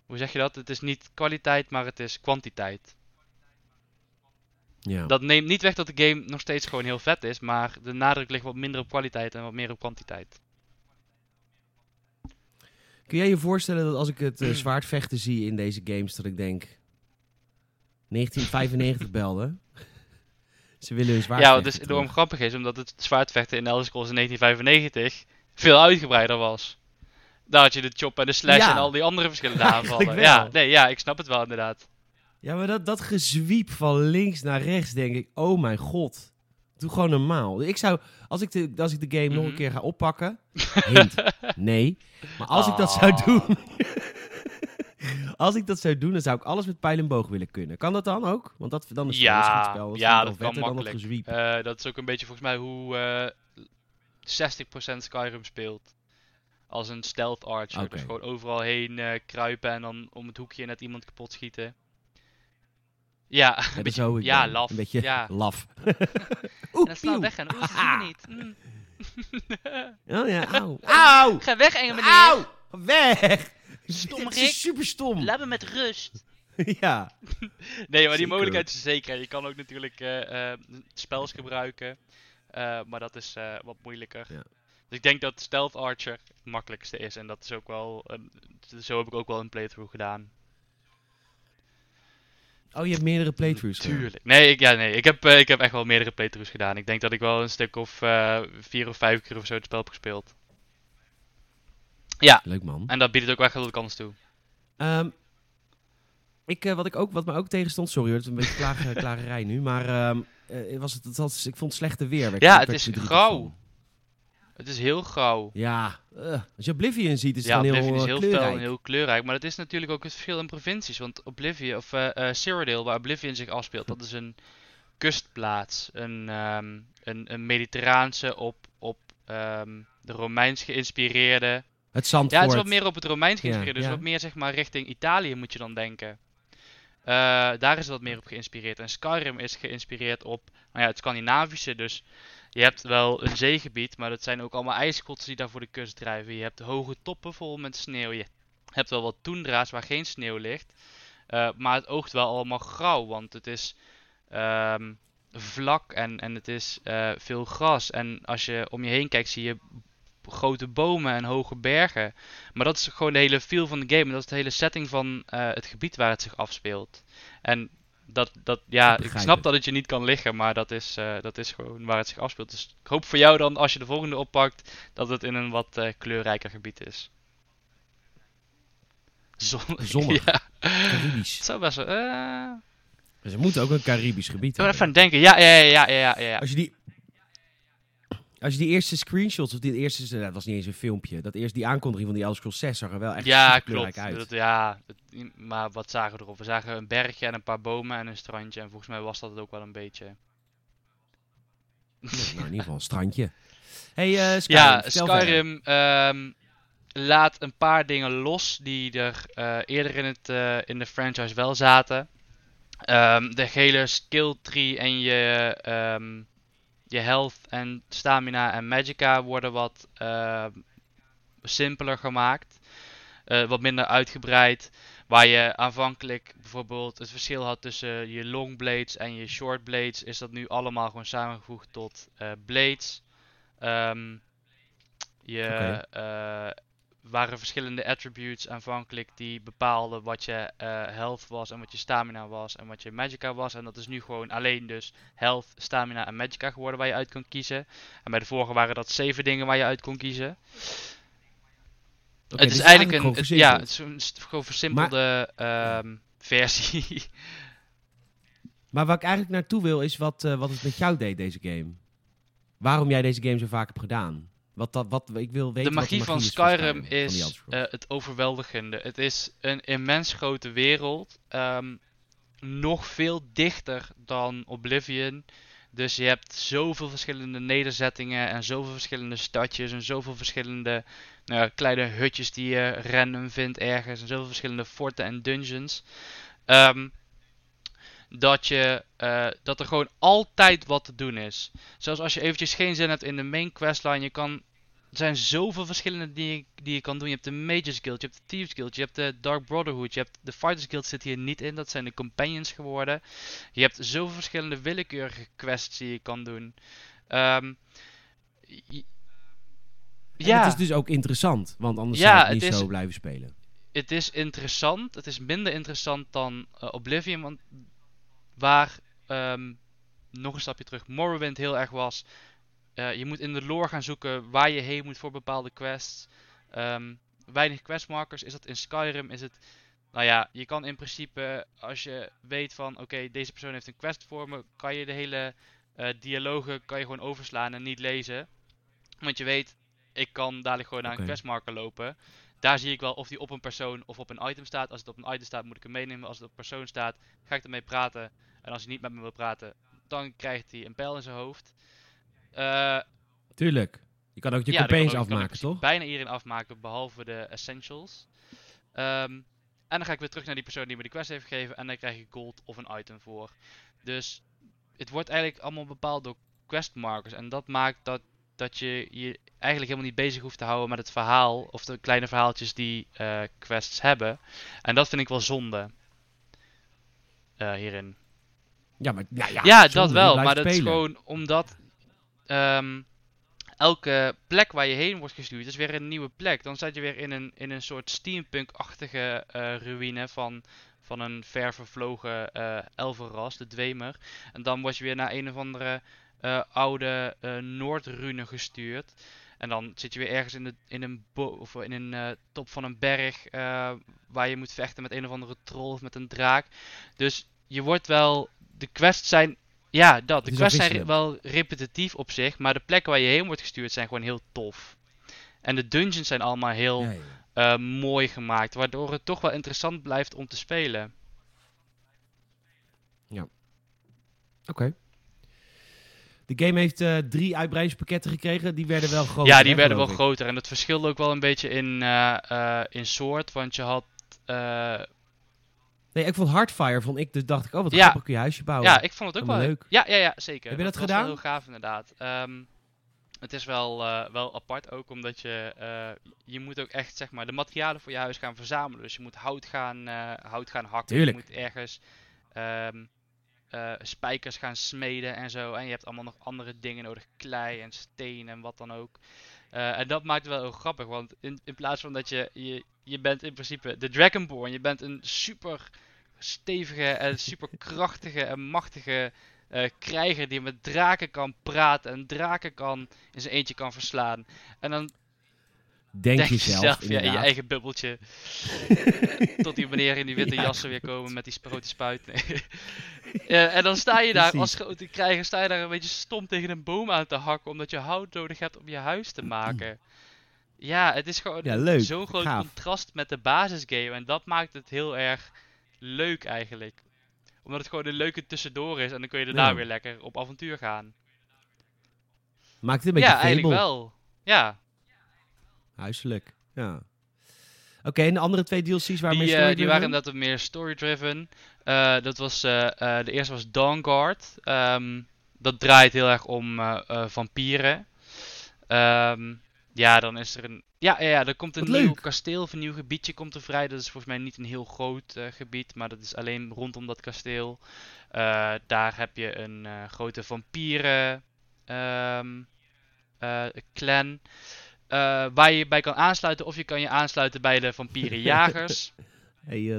B: hoe zeg je dat? Het is niet kwaliteit, maar het is kwantiteit.
A: Ja.
B: Dat neemt niet weg dat de game nog steeds gewoon heel vet is, maar de nadruk ligt wat minder op kwaliteit en wat meer op kwantiteit.
A: Kun jij je voorstellen dat als ik het eh, zwaardvechten zie in deze games, dat ik denk... 1995 belde. Ze willen hun zwaard
B: Ja, wat dus enorm grappig is, omdat het zwaardvechten in Elder Scrolls in 1995 veel uitgebreider was. Daar had je de chop en de slash
A: Ja.
B: en al die andere verschillende aanvallen. Ja, nee, ja, ik snap het wel inderdaad.
A: Ja, maar dat, dat gezwiep van links naar rechts, denk ik, oh mijn god. Doe gewoon normaal. Ik zou, als ik de, als ik de game nog een
B: Mhm.
A: keer ga oppakken, hint, nee. Maar als ik dat zou
B: Ah.
A: doen, als ik dat zou doen, dan zou ik alles met pijl en boog willen kunnen. Kan dat dan ook? Want dat, dan is het wel een
B: Ja,
A: schietspel. Dat
B: ja, dat kan
A: dan
B: makkelijk. Eh, dat is ook een beetje volgens mij hoe eh 60% Skyrim speelt. Als een stealth archer. Dus gewoon overal heen eh, kruipen en dan om het hoekje net iemand kapot schieten. Ja, een beetje,
A: zo ik
B: ja,
A: ben.
B: laf.
A: Een beetje
B: ja.
A: laf.
B: En dan weg en oeh, ze zien me niet. Mm.
A: Oh ja, auw. Auw!
B: Ga weg, enge meneer.
A: Auw! Weg!
B: Stom Rick.
A: super stom.
B: Laat me met rust.
A: ja.
B: Nee, maar die mogelijkheid is er zeker. Je kan ook natuurlijk eh, spels gebruiken. eh, maar dat is wat moeilijker.
A: Ja.
B: Dus ik denk dat Stealth Archer het makkelijkste is. En dat is ook wel. eh, zo heb ik ook wel een playthrough gedaan.
A: Oh, je hebt meerdere playthroughs gedaan.
B: Tuurlijk. Nee, ik, ja, nee. Ik, heb, eh, ik heb echt wel meerdere playthroughs gedaan. Ik denk dat ik wel een stuk of eh, vier of vijf keer of zo het spel heb gespeeld. Ja,
A: Leuk man.
B: en dat biedt het ook echt wel de kans toe.
A: Ehm, ik, eh, wat, ik ook, wat me ook tegenstond, sorry hoor, het is een beetje klagen, klagerij nu, maar ehm, eh, was het, het was, ik vond het slechte weer. werd
B: Ja,
A: werd
B: het is grauw. Het is heel grauw.
A: Ja, eh, als je Oblivion ziet, is het
B: ja,
A: heel,
B: Oblivion is
A: eh,
B: heel
A: kleurrijk.
B: fel en heel kleurrijk. Maar dat is natuurlijk ook het verschil in provincies. Want Oblivion, of eh, Cyrodiil, waar Oblivion zich afspeelt, dat is een kustplaats. Een, ehm, een, een mediterraanse op, op ehm, de Romeins geïnspireerde.
A: Het Zandvoort.
B: Ja, het is wat meer op het Romeins geïnspireerd. dus
A: ja.
B: wat meer zeg maar richting Italië moet je dan denken. Daar is het wat meer op geïnspireerd. En Skyrim is geïnspireerd op nou ja, het Scandinavische. Dus je hebt wel een zeegebied, maar dat zijn ook allemaal ijskotsen die daar voor de kust drijven. Je hebt hoge toppen vol met sneeuw. Je hebt wel wat toendra's waar geen sneeuw ligt. Eh, maar het oogt wel allemaal grauw, want het is ehm, vlak en, en het is eh, veel gras. En als je om je heen kijkt, zie je grote bomen en hoge bergen. Maar dat is gewoon de hele feel van de game. Dat is de hele setting van eh, het gebied waar het zich afspeelt. En dat, dat ja,
A: Ik
B: snap
A: het.
B: dat het je niet kan liggen, maar dat is, eh, dat is gewoon waar het zich afspeelt. Dus ik hoop voor jou dan, als je de volgende oppakt, dat het in een wat eh, kleurrijker gebied is. Zon
A: Zonnig.
B: ja,
A: Caribisch.
B: het zou best wel... eh,
A: Ze moeten ook een Caribisch gebied
B: even
A: hebben.
B: aan het denken. Ja, ja, ja, ja, ja. ja.
A: Als je die... Als je die eerste screenshots, of die eerste, nou, dat was niet eens een filmpje, dat eerst die aankondiging van die Elder Scrolls 6 zag er wel echt
B: Ja, klopt.
A: uit.
B: Dat, ja, maar wat zagen we erop? We zagen een bergje en een paar bomen en een strandje. En volgens mij was dat het ook wel een beetje.
A: Ja, nou, in ieder geval een strandje. hey, eh Skyrim,
B: Ja,
A: vertel verder.
B: Skyrim ehm, laat een paar dingen los die er eh, eerder in, het, eh, in de franchise wel zaten. Ehm, de hele skill tree en je, ehm, je health en stamina en magica worden wat ehm, simpeler gemaakt. Eh, wat minder uitgebreid. Waar je aanvankelijk bijvoorbeeld het verschil had tussen je long blades en je short blades, is dat nu allemaal gewoon samengevoegd tot eh, blades. Ehm, je
A: Oké.
B: Waren verschillende attributes aanvankelijk die bepaalden wat je eh, health was en wat je stamina was en wat je magica was. En dat is nu gewoon alleen dus health, stamina en magica geworden waar je uit kon kiezen. En bij de vorige waren dat zeven dingen waar je uit kon kiezen. Het is eigenlijk een, het- ja, het is een gewoon versimpelde ehm, versie.
A: Maar waar ik eigenlijk naartoe wil is wat, eh, wat het met jou deed, deze game. Waarom jij deze game zo vaak hebt gedaan. Wat dat, wat, ik wil weten
B: de
A: wat
B: magie van
A: is
B: Skyrim
A: van die
B: is eh, het overweldigende. Het is een immens grote wereld. ehm, nog veel dichter dan Oblivion. Dus je hebt zoveel verschillende nederzettingen en zoveel verschillende stadjes en zoveel verschillende nou ja, kleine hutjes die je random vindt ergens en zoveel verschillende forten en dungeons. Ehm, dat, je, eh, dat er gewoon altijd wat te doen is. Zoals als je eventjes geen zin hebt in de main questline, je kan er zijn zoveel verschillende dingen die je kan doen. Je hebt de Mages Guild, je hebt de Thieves Guild, je hebt de Dark Brotherhood, je hebt de Fighters Guild zit hier niet in. Dat zijn de Companions geworden. Je hebt zoveel verschillende willekeurige quests die je kan doen. Ehm,
A: En
B: ja,
A: het is dus ook interessant, want anders
B: Ja,
A: zou ik
B: het
A: niet
B: is-
A: zo blijven spelen.
B: het is interessant. Het is minder interessant dan eh, Oblivion, want waar ehm, nog een stapje terug Morrowind heel erg was. eh, je moet in de lore gaan zoeken waar je heen moet voor bepaalde quests. Ehm, weinig questmarkers is dat in Skyrim is het. Nou ja, je kan in principe als je weet van oké deze persoon heeft een quest voor me, kan je de hele eh, dialogen kan je gewoon overslaan en niet lezen. Want je weet, ik kan dadelijk gewoon naar een questmarker lopen. Daar zie ik wel of die op een persoon of op een item staat. Als het op een item staat, moet ik hem meenemen. Als het op een persoon staat, ga ik ermee praten. En als hij niet met me wil praten, dan krijgt hij een pijl in zijn hoofd. Eh,
A: Tuurlijk. Je kan ook je
B: ja, ook-
A: afmaken,
B: principe
A: toch?
B: Bijna iedereen afmaken, behalve de essentials. Ehm, en dan ga ik weer terug naar die persoon die me die quest heeft gegeven. En dan krijg ik gold of een item voor. Dus het wordt eigenlijk allemaal bepaald door questmarkers. En dat maakt dat, dat je je eigenlijk helemaal niet bezig hoeft te houden met het verhaal. Of de kleine verhaaltjes die eh, quests hebben. En dat vind ik wel zonde. eh, hierin.
A: Ja, maar ja, ja,
B: Ja, dat wel. Maar dat is gewoon omdat ehm, elke plek waar je heen wordt gestuurd is weer een nieuwe plek. Dan zit je weer in een, in een soort steampunk-achtige eh, ruïne van, van een ver vervlogen elfenras, de Dwemer. En dan word je weer naar een of andere eh, oude eh Noordrune gestuurd. En dan zit je weer ergens in, de, in een, of in een eh, top van een berg waar je moet vechten met een of andere troll of met een draak. Dus je wordt wel. De quests zijn. Ja, dat. De quests zijn re- wel repetitief op zich. Maar de plekken waar je heen wordt gestuurd zijn gewoon heel tof. En de dungeons zijn allemaal heel
A: Ja, ja.
B: mooi gemaakt. Waardoor het toch wel interessant blijft om te spelen.
A: Oké. De game heeft eh, drie uitbreidingspakketten gekregen. Die werden wel groter.
B: ja, die
A: hè,
B: werden wel
A: ik.
B: groter. En dat verschilde ook wel een beetje in, eh, eh, in soort. Want je had.
A: Nee, ik vond Hardfire, vond ik, dus dacht ik, oh wat
B: Ja.
A: grappig, kun je huisje bouwen.
B: ja, ik vond het ook wel
A: leuk.
B: Ja, ja, ja, zeker.
A: Heb je dat
B: was
A: gedaan?
B: wel heel gaaf inderdaad. Ehm, het is wel, wel apart ook, omdat je, je moet ook echt zeg maar de materialen voor je huis gaan verzamelen. Dus je moet hout gaan, hout gaan hakken.
A: Tuurlijk.
B: Je moet ergens ehm, eh, spijkers gaan smeden en zo. En je hebt allemaal nog andere dingen nodig, klei en steen en wat dan ook. Eh, en dat maakt het wel heel grappig, want in, in plaats van dat je, je, je bent in principe de Dragonborn, je bent een super stevige en super krachtige en machtige eh, krijger die met draken kan praten en draken kan in zijn eentje kan verslaan. En dan
A: Denk,
B: Denk
A: jezelf,
B: jezelf ja, in je eigen bubbeltje. Tot die meneer in die witte
A: Ja,
B: jassen weer komen met die grote spuit. Nee. Ja, en dan sta je daar als
A: Precies.
B: grote krijger, sta je daar een beetje stom tegen een boom aan te hakken. Omdat je hout nodig hebt om je huis te maken. Ja, het is gewoon zo'n groot
A: Gaaf.
B: contrast met de basisgame. En dat maakt het heel erg leuk eigenlijk. Omdat het gewoon een leuke tussendoor is. En dan kun je daarna weer lekker op avontuur gaan.
A: Maakt het een beetje
B: Ja, eigenlijk wel. Ja,
A: Huiselijk, ja. Oké, en de andere twee DLC's waren meer
B: Die, eh,
A: story
B: die waren inderdaad wat meer story-driven. Eh, dat was, eh, eh, de eerste was Dawnguard. Ehm, dat draait heel erg om eh, eh, vampieren. Ehm, ja, dan is er een... Ja, ja, ja er komt een
A: Wat
B: nieuw
A: leuk.
B: kasteel of een nieuw gebiedje komt er vrij. Dat is volgens mij niet een heel groot eh, gebied, maar dat is alleen rondom dat kasteel. Eh, daar heb je een eh, grote vampieren ehm, eh, clan. Eh, waar je je bij kan aansluiten. Of je kan je aansluiten bij de vampierenjagers.
A: Hey, eh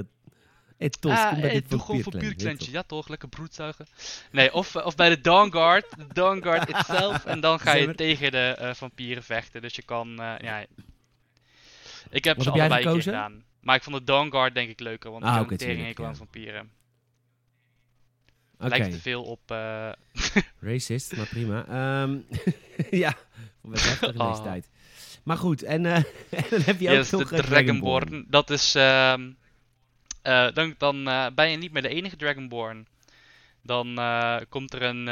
A: hey, Tos,
B: Ah,
A: kom bij dit
B: doe gewoon vampierklantje. Ja toch, lekker broedzuigen. Nee, of, eh, of bij de Dawnguard. De Dawnguard itself. En dan ga je tegen de vampieren vechten. Dus je kan, ja... Ik heb
A: Wat
B: ze
A: heb
B: allebei een keer gedaan. Maar ik vond de Dawnguard denk ik leuker. Want
A: Ah,
B: ik tering
A: tuurlijk,
B: hekel
A: ja.
B: vampieren. Lijkt te veel op...
A: racist, maar prima. Ehm, ja, best heftig in deze
B: Oh.
A: tijd. Maar goed, en, eh, en dan heb je ook
B: yes,
A: nog
B: de
A: eh,
B: Dragonborn. Dat is... ehm, eh, dan dan ben je niet meer de enige Dragonborn. Dan komt er een...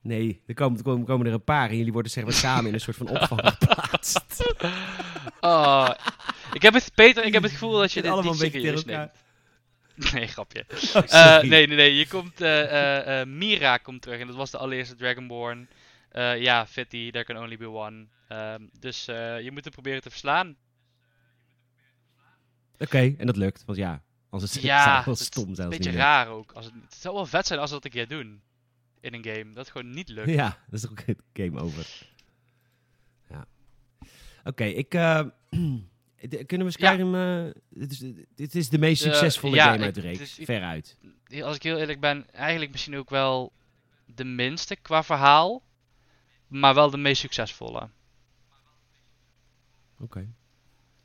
A: Nee, er komen, er komen, komen er een paar en jullie worden zeg maar samen in een soort van opvang geplaatst.
B: Oh, ik heb het, Peter, ik heb het gevoel dat je dit
A: allemaal een beetje
B: neemt. Nee, grapje.
A: Oh,
B: nee, nee, nee. Je komt, Mira komt terug en dat was de allereerste Dragonborn. Ja, Fitty, there can only be one. Ehm, dus eh, je moet hem proberen te verslaan.
A: Oké, en dat lukt, want ja, is het
B: Ja,
A: wel stom
B: Een
A: zelfs
B: beetje
A: niet
B: raar ook. Als het, het zou wel vet zijn als we dat een keer doen. In een game. Dat gewoon niet lukt.
A: Ja, dat is toch ook het game over. Ja. Oké, ik... eh, kunnen we Skyrim... eh, dit, is, dit is de meest succesvolle
B: ja,
A: game uit de reeks.
B: ik-
A: Veruit.
B: Als ik heel eerlijk ben, eigenlijk misschien ook wel de minste qua verhaal. Maar wel de meest succesvolle.
A: Oké.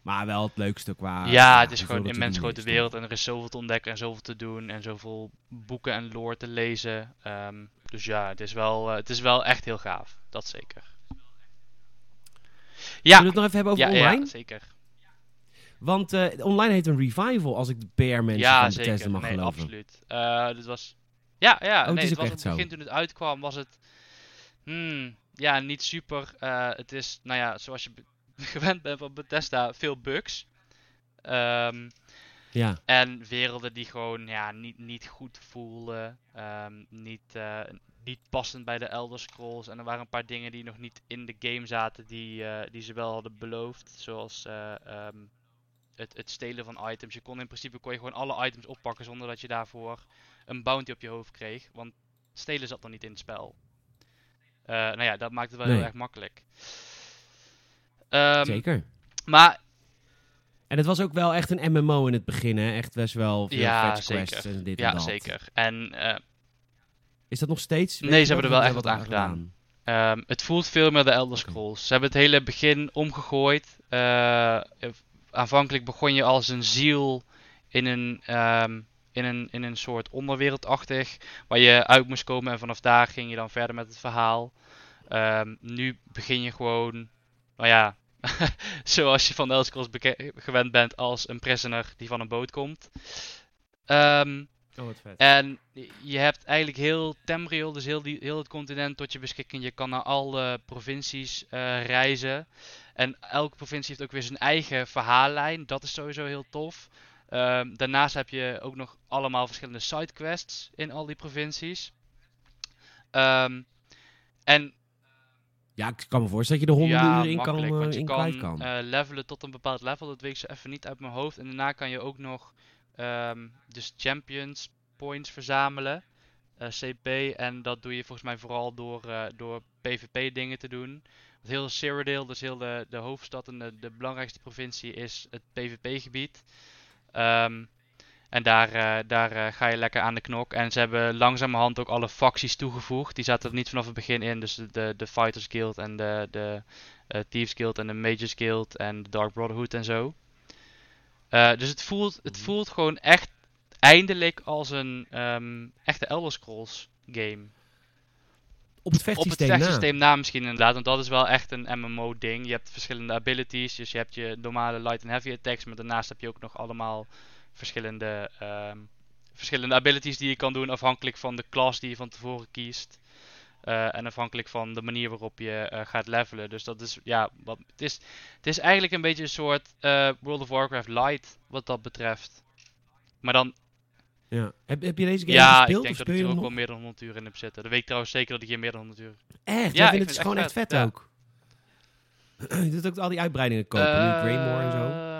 A: Maar wel het leukste qua...
B: ja, het is gewoon een
A: te
B: immens grote wereld en er is zoveel te ontdekken en zoveel te doen en zoveel boeken en lore te lezen. Ehm, dus ja, het is, wel, eh, het is wel echt heel gaaf. Dat zeker.
A: Zullen
B: Ja,
A: we het nog even hebben over
B: ja,
A: online?
B: ja zeker.
A: Want eh, online heeft een revival, als ik de PR-mensen
B: Ja,
A: van Bethesda
B: zeker.
A: mag
B: Nee,
A: geloven.
B: absoluut. Eh, dit was... Ja, ja.
A: Oh, het
B: nee,
A: is
B: het
A: ook
B: was
A: echt
B: op het begin
A: zo.
B: toen het uitkwam, was het... Hmm, ja, niet super. Eh, het is, nou ja, zoals je gewend bent van Bethesda, veel bugs. Ehm,
A: Ja,
B: En werelden die gewoon ja, niet, niet goed voelden. ehm, niet, eh, niet passend bij de Elder Scrolls. En er waren een paar dingen die nog niet in de game zaten die, eh, die ze wel hadden beloofd. Zoals eh, ehm, het, het stelen van items. Je kon in principe kon je gewoon alle items oppakken zonder dat je daarvoor een bounty op je hoofd kreeg. Want stelen zat nog niet in het spel. Nou ja, dat maakt het wel
A: Nee.
B: heel erg makkelijk. Ehm,
A: zeker.
B: Maar
A: En het was ook wel echt een MMO in het begin, hè? Echt best wel veel
B: Ja,
A: quests en dit en
B: ja,
A: dat.
B: zeker. En eh,
A: Is dat nog steeds?
B: Nee, ze hebben er wel echt wat aan gedaan. Ehm, het voelt veel meer de Elder. Scrolls. Ze hebben het hele begin omgegooid. Eh, aanvankelijk begon je als een ziel in een, ehm, in een, in een soort onderwereldachtig, waar je uit moest komen en vanaf daar ging je dan verder met het verhaal. Nu begin je gewoon, nou ja, zoals je van de Elder Scrolls gewend bent als een prisoner die van een boot komt. Ehm,
A: Oh, wat vet.
B: en je hebt eigenlijk heel Tamriel, dus heel, die, heel het continent tot je beschikking. Je kan naar alle provincies eh, reizen. En elke provincie heeft ook weer zijn eigen verhaallijn. Dat is sowieso heel tof. Ehm, daarnaast heb je ook nog allemaal verschillende sidequests in al die provincies. Ehm, en
A: Ja, ik kan me voorstellen dat je er honderden in kan, eh,
B: want je
A: in
B: kan,
A: kan.
B: eh, levelen tot een bepaald level. Dat weet ik zo even niet uit mijn hoofd. En daarna kan je ook nog ehm, dus champions points verzamelen. eh, CP. En dat doe je volgens mij vooral door, door PvP dingen te doen. Want heel Cyrodiil, dus heel de, de hoofdstad en de, de belangrijkste provincie, is het PvP gebied. En daar, eh, daar eh, ga je lekker aan de knok. En ze hebben langzamerhand ook alle facties toegevoegd. Die zaten er niet vanaf het begin in. Dus de, de Fighters Guild en de, de eh, Thieves Guild en de Mages Guild en de Dark Brotherhood en zo. Dus het voelt, het
A: Mhm.
B: voelt gewoon echt eindelijk als een ehm, echte Elder Scrolls game.
A: Op het
B: Op het
A: vechtsysteem na.
B: vechtsysteem na misschien inderdaad, want dat is wel echt een MMO ding. Je hebt verschillende abilities, dus je hebt je normale light en heavy attacks, maar daarnaast heb je ook nog allemaal verschillende, ehm, verschillende abilities die je kan doen afhankelijk van de class die je van tevoren kiest. Eh, en afhankelijk van de manier waarop je eh, gaat levelen. Dus dat is, ja, wat, het, is, het is eigenlijk een beetje een soort eh, World of Warcraft light wat dat betreft. Maar dan
A: Ja. Heb, heb je deze game
B: ja,
A: gespeeld
B: ik denk dat ik
A: je
B: er ook wel
A: nog?
B: meer dan 100 uur in heb zitten. Dat weet ik trouwens zeker dat ik hier meer dan 100 uur.
A: Echt?
B: Ja,
A: Ja,
B: ik
A: vind het gewoon
B: echt
A: echt vet
B: vet, ja.
A: ook. je doet ook al die uitbreidingen kopen, nu Greymore en zo.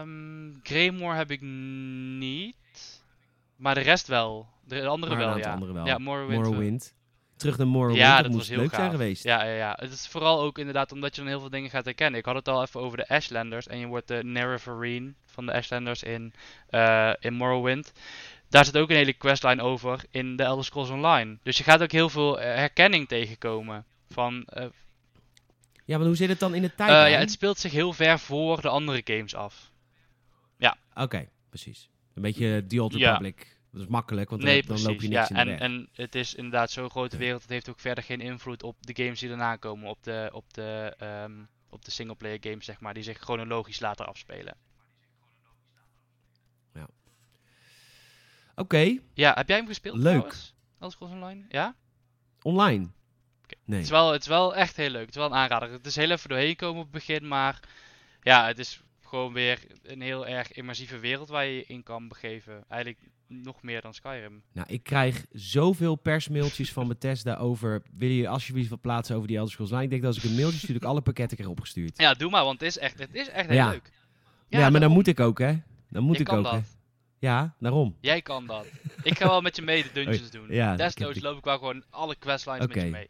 B: Greymore heb ik niet. Maar de rest wel. De andere wel, ja.
A: andere wel.
B: Ja, Morrowind.
A: Morrowind. Terug naar Morrowind,
B: Ja,
A: dat,
B: dat was heel
A: leuk zijn
B: gaaf.
A: geweest.
B: Ja, ja, ja. Het is vooral ook inderdaad omdat je dan heel veel dingen gaat herkennen. Ik had het al even over de Ashlanders. En je wordt de Nerevarine van de Ashlanders in, eh, in Morrowind. Daar zit ook een hele questline over in de Elder Scrolls Online. Dus je gaat ook heel veel eh, herkenning tegenkomen. Van, eh,
A: Ja, maar hoe zit het dan in de tijd?
B: ja, het speelt zich heel ver voor de andere games af.
A: Oké, precies. Een beetje The Old
B: Ja.
A: Republic. Dat is makkelijk, want
B: Nee,
A: dan,
B: precies.
A: loop je niks
B: ja,
A: in de
B: en,
A: weg.
B: en het is inderdaad zo'n grote
A: Ja.
B: wereld. Het heeft ook verder geen invloed op de games die daarna komen. Op de, op de, ehm, op de singleplayer games, zeg maar. Die zich chronologisch later afspelen.
A: Oké,
B: Ja, heb jij hem gespeeld
A: Leuk.
B: trouwens? Elder Scrolls Online? Ja?
A: online. Nee.
B: Het, is wel, het is wel echt heel leuk. Het is wel een aanrader. Het is heel even doorheen komen op het begin, maar ja, het is gewoon weer een heel erg immersieve wereld waar je je in kan begeven. Eigenlijk nog meer dan Skyrim.
A: Nou, ik krijg zoveel persmailtjes van Bethesda over... Wil je alsjeblieft wat plaatsen over die Elder Scrolls Online? Ik denk dat als ik een mailtje stuur, ik alle pakketten krijg opgestuurd.
B: Ja, doe maar, want het is echt, het is echt heel
A: Ja.
B: leuk.
A: Ja, maar dan moet ik ook, hè? Dan moet
B: Je
A: ik
B: kan
A: ook, hè?
B: dat.
A: Ja, daarom.
B: Jij kan dat. Ik ga wel met je mee de dungeons doen.
A: ja,
B: Desnoods loop ik wel gewoon alle questlines met je mee.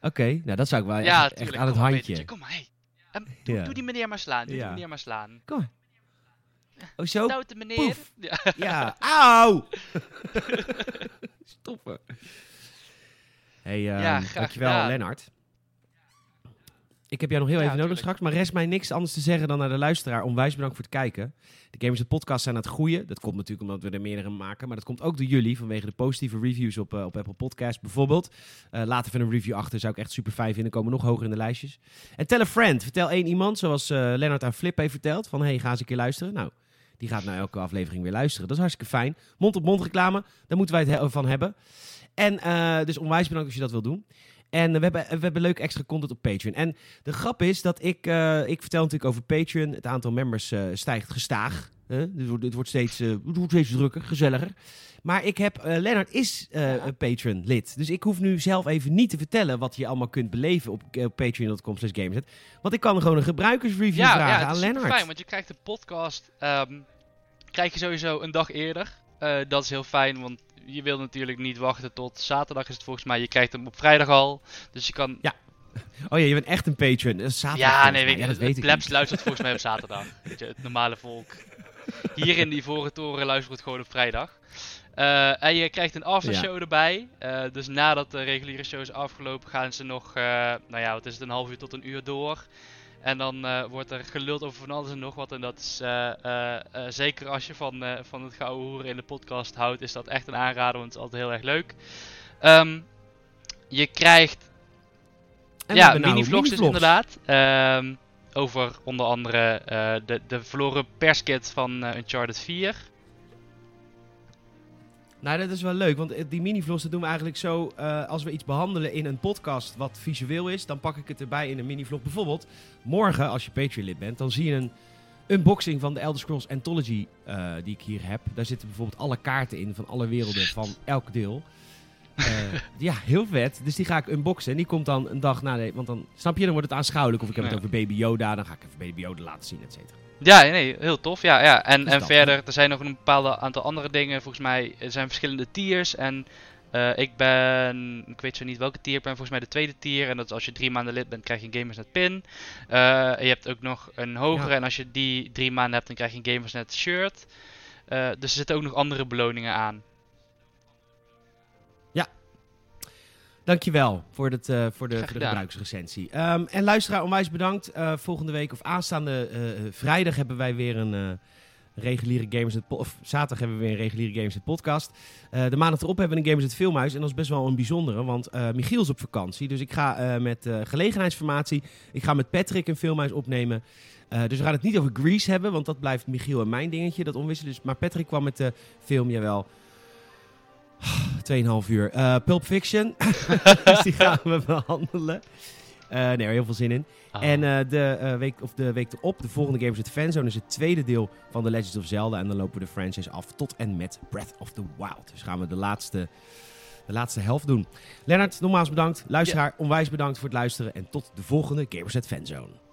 A: Oké, nou dat zou ik wel
B: ja,
A: echt, aan het handje.
B: Kom maar, hey. Ehm, doe,
A: Ja.
B: doe die meneer maar slaan. Doe
A: Ja.
B: die meneer maar slaan.
A: Kom maar. Oh, zo?
B: Stoute meneer.
A: poef.
B: Ja.
A: Ja, auw! Stoppen. hey,
B: graag
A: dankjewel
B: gedaan.
A: Lennart. Ik heb jou nog heel
B: Ja,
A: even nodig straks, maar rest mij niks anders te zeggen dan naar de luisteraar. Onwijs bedankt voor het kijken. De Gamers podcast zijn aan het groeien. Dat komt natuurlijk omdat we er meerdere maken, maar dat komt ook door jullie vanwege de positieve reviews op, eh, op Apple Podcasts bijvoorbeeld. Eh, laat even een review achter, zou ik echt super fijn vinden. Komen nog hoger in de lijstjes. En tell a friend. Vertel één iemand, zoals eh Lennart aan Flip heeft verteld, van hey, ga eens een keer luisteren. Nou, die gaat naar elke aflevering weer luisteren. Dat is hartstikke fijn. Mond-op-mond reclame, daar moeten wij het he- van hebben. En dus onwijs bedankt als je dat wil doen. En we hebben, we hebben leuke extra content op Patreon. En de grap is dat ik, eh, ik vertel natuurlijk over Patreon. Het aantal members eh, stijgt gestaag. Hè? Het, wordt, het, wordt steeds, eh, het wordt steeds drukker, gezelliger. Maar ik heb, Lennart is
B: Ja.
A: een Patreon lid. Dus ik hoef nu zelf even niet te vertellen wat je allemaal kunt beleven op, patreon.com slash gameset. Want ik kan gewoon een gebruikersreview
B: Ja,
A: vragen
B: ja,
A: aan
B: is
A: Lennart.
B: fijn, want je krijgt de podcast ehm, krijg je sowieso een dag eerder. Dat is heel fijn, want je wil natuurlijk niet wachten tot zaterdag is het volgens mij. Je krijgt hem op vrijdag al, dus je kan...
A: Oh ja, je bent echt een Patreon. Dat is zaterdag
B: Ja, nee, weet
A: ja, dat weet ik
B: plebs luistert volgens mij op zaterdag. Weet je, het normale volk. Hier in die toren luistert het gewoon op vrijdag. Eh, en je krijgt een aftershow erbij. Eh, dus nadat de reguliere show is afgelopen, gaan ze nog, eh, nou ja, wat is het, een half uur tot een uur door. En dan eh, wordt er geluld over van alles en nog wat. En dat is eh, eh, zeker als je van, van het gouden hoeren in de podcast houdt, is dat echt een aanrader, want het is altijd heel erg leuk. Ehm, je krijgt
A: En
B: ja,
A: nou
B: mini-vlogs dus inderdaad. Ehm, over onder andere de, de verloren perskit van Uncharted 4.
A: Nou, dat is wel leuk, want eh, die mini-vlogs dat doen we eigenlijk zo. eh, als we iets behandelen in een podcast wat visueel is, dan pak ik het erbij in een mini-vlog. Bijvoorbeeld, morgen, als je Patreon-lid bent, dan zie je een unboxing van de Elder Scrolls Anthology eh, die ik hier heb. Daar zitten bijvoorbeeld alle kaarten in van alle werelden van elk deel. Ja, heel vet. Dus die ga ik unboxen. En die komt dan een dag na de... Want dan, snap je, dan wordt het aanschouwelijk. Of ik heb het over Baby Yoda, dan ga ik even Baby Yoda laten zien, et cetera.
B: Ja, nee, heel tof. Ja, ja. En,
A: Dus
B: en verder, er zijn nog een bepaald aantal andere dingen. Volgens mij er zijn verschillende tiers. En eh, ik ben, ik weet zo niet welke tier, ik ben volgens mij de tweede tier. En dat is als je drie maanden lid bent, krijg je een Gamersnet pin. Eh, je hebt ook nog een hogere.
A: Ja.
B: En als je die drie maanden hebt, dan krijg je een Gamersnet shirt. Eh, dus er zitten ook nog andere beloningen aan.
A: Dankjewel voor, het, eh, voor de, voor de
B: gedaan.
A: gebruiksrecensie. Ehm, en luisteraar, onwijs bedankt. Eh, volgende week of aanstaande eh, vrijdag hebben wij weer een reguliere Gamers het Of zaterdag hebben we weer een reguliere Gamers het podcast. De maandag erop hebben we een Gamers het Filmhuis. En dat is best wel een bijzondere, want Michiel is op vakantie. Dus ik ga met gelegenheidsformatie, ik ga met Patrick een filmhuis opnemen. Dus we gaan het niet over Grease hebben, want dat blijft Michiel en mijn dingetje, dat onwisselen. Dus, maar Patrick kwam met de film, jawel, 2,5 uur. Eh, Pulp Fiction. dus die gaan we behandelen. Eh, nee, er heel veel zin in.
B: Ah.
A: En eh, de, week, of de week erop, de volgende Games with Fanzone, is het tweede deel van The Legends of Zelda. En dan lopen we de franchise af tot en met Breath of the Wild. Dus gaan we de laatste, de laatste helft doen. Lennart, nogmaals bedankt. Luisteraar, onwijs bedankt voor het luisteren. En tot de volgende Gamers at Fanzone.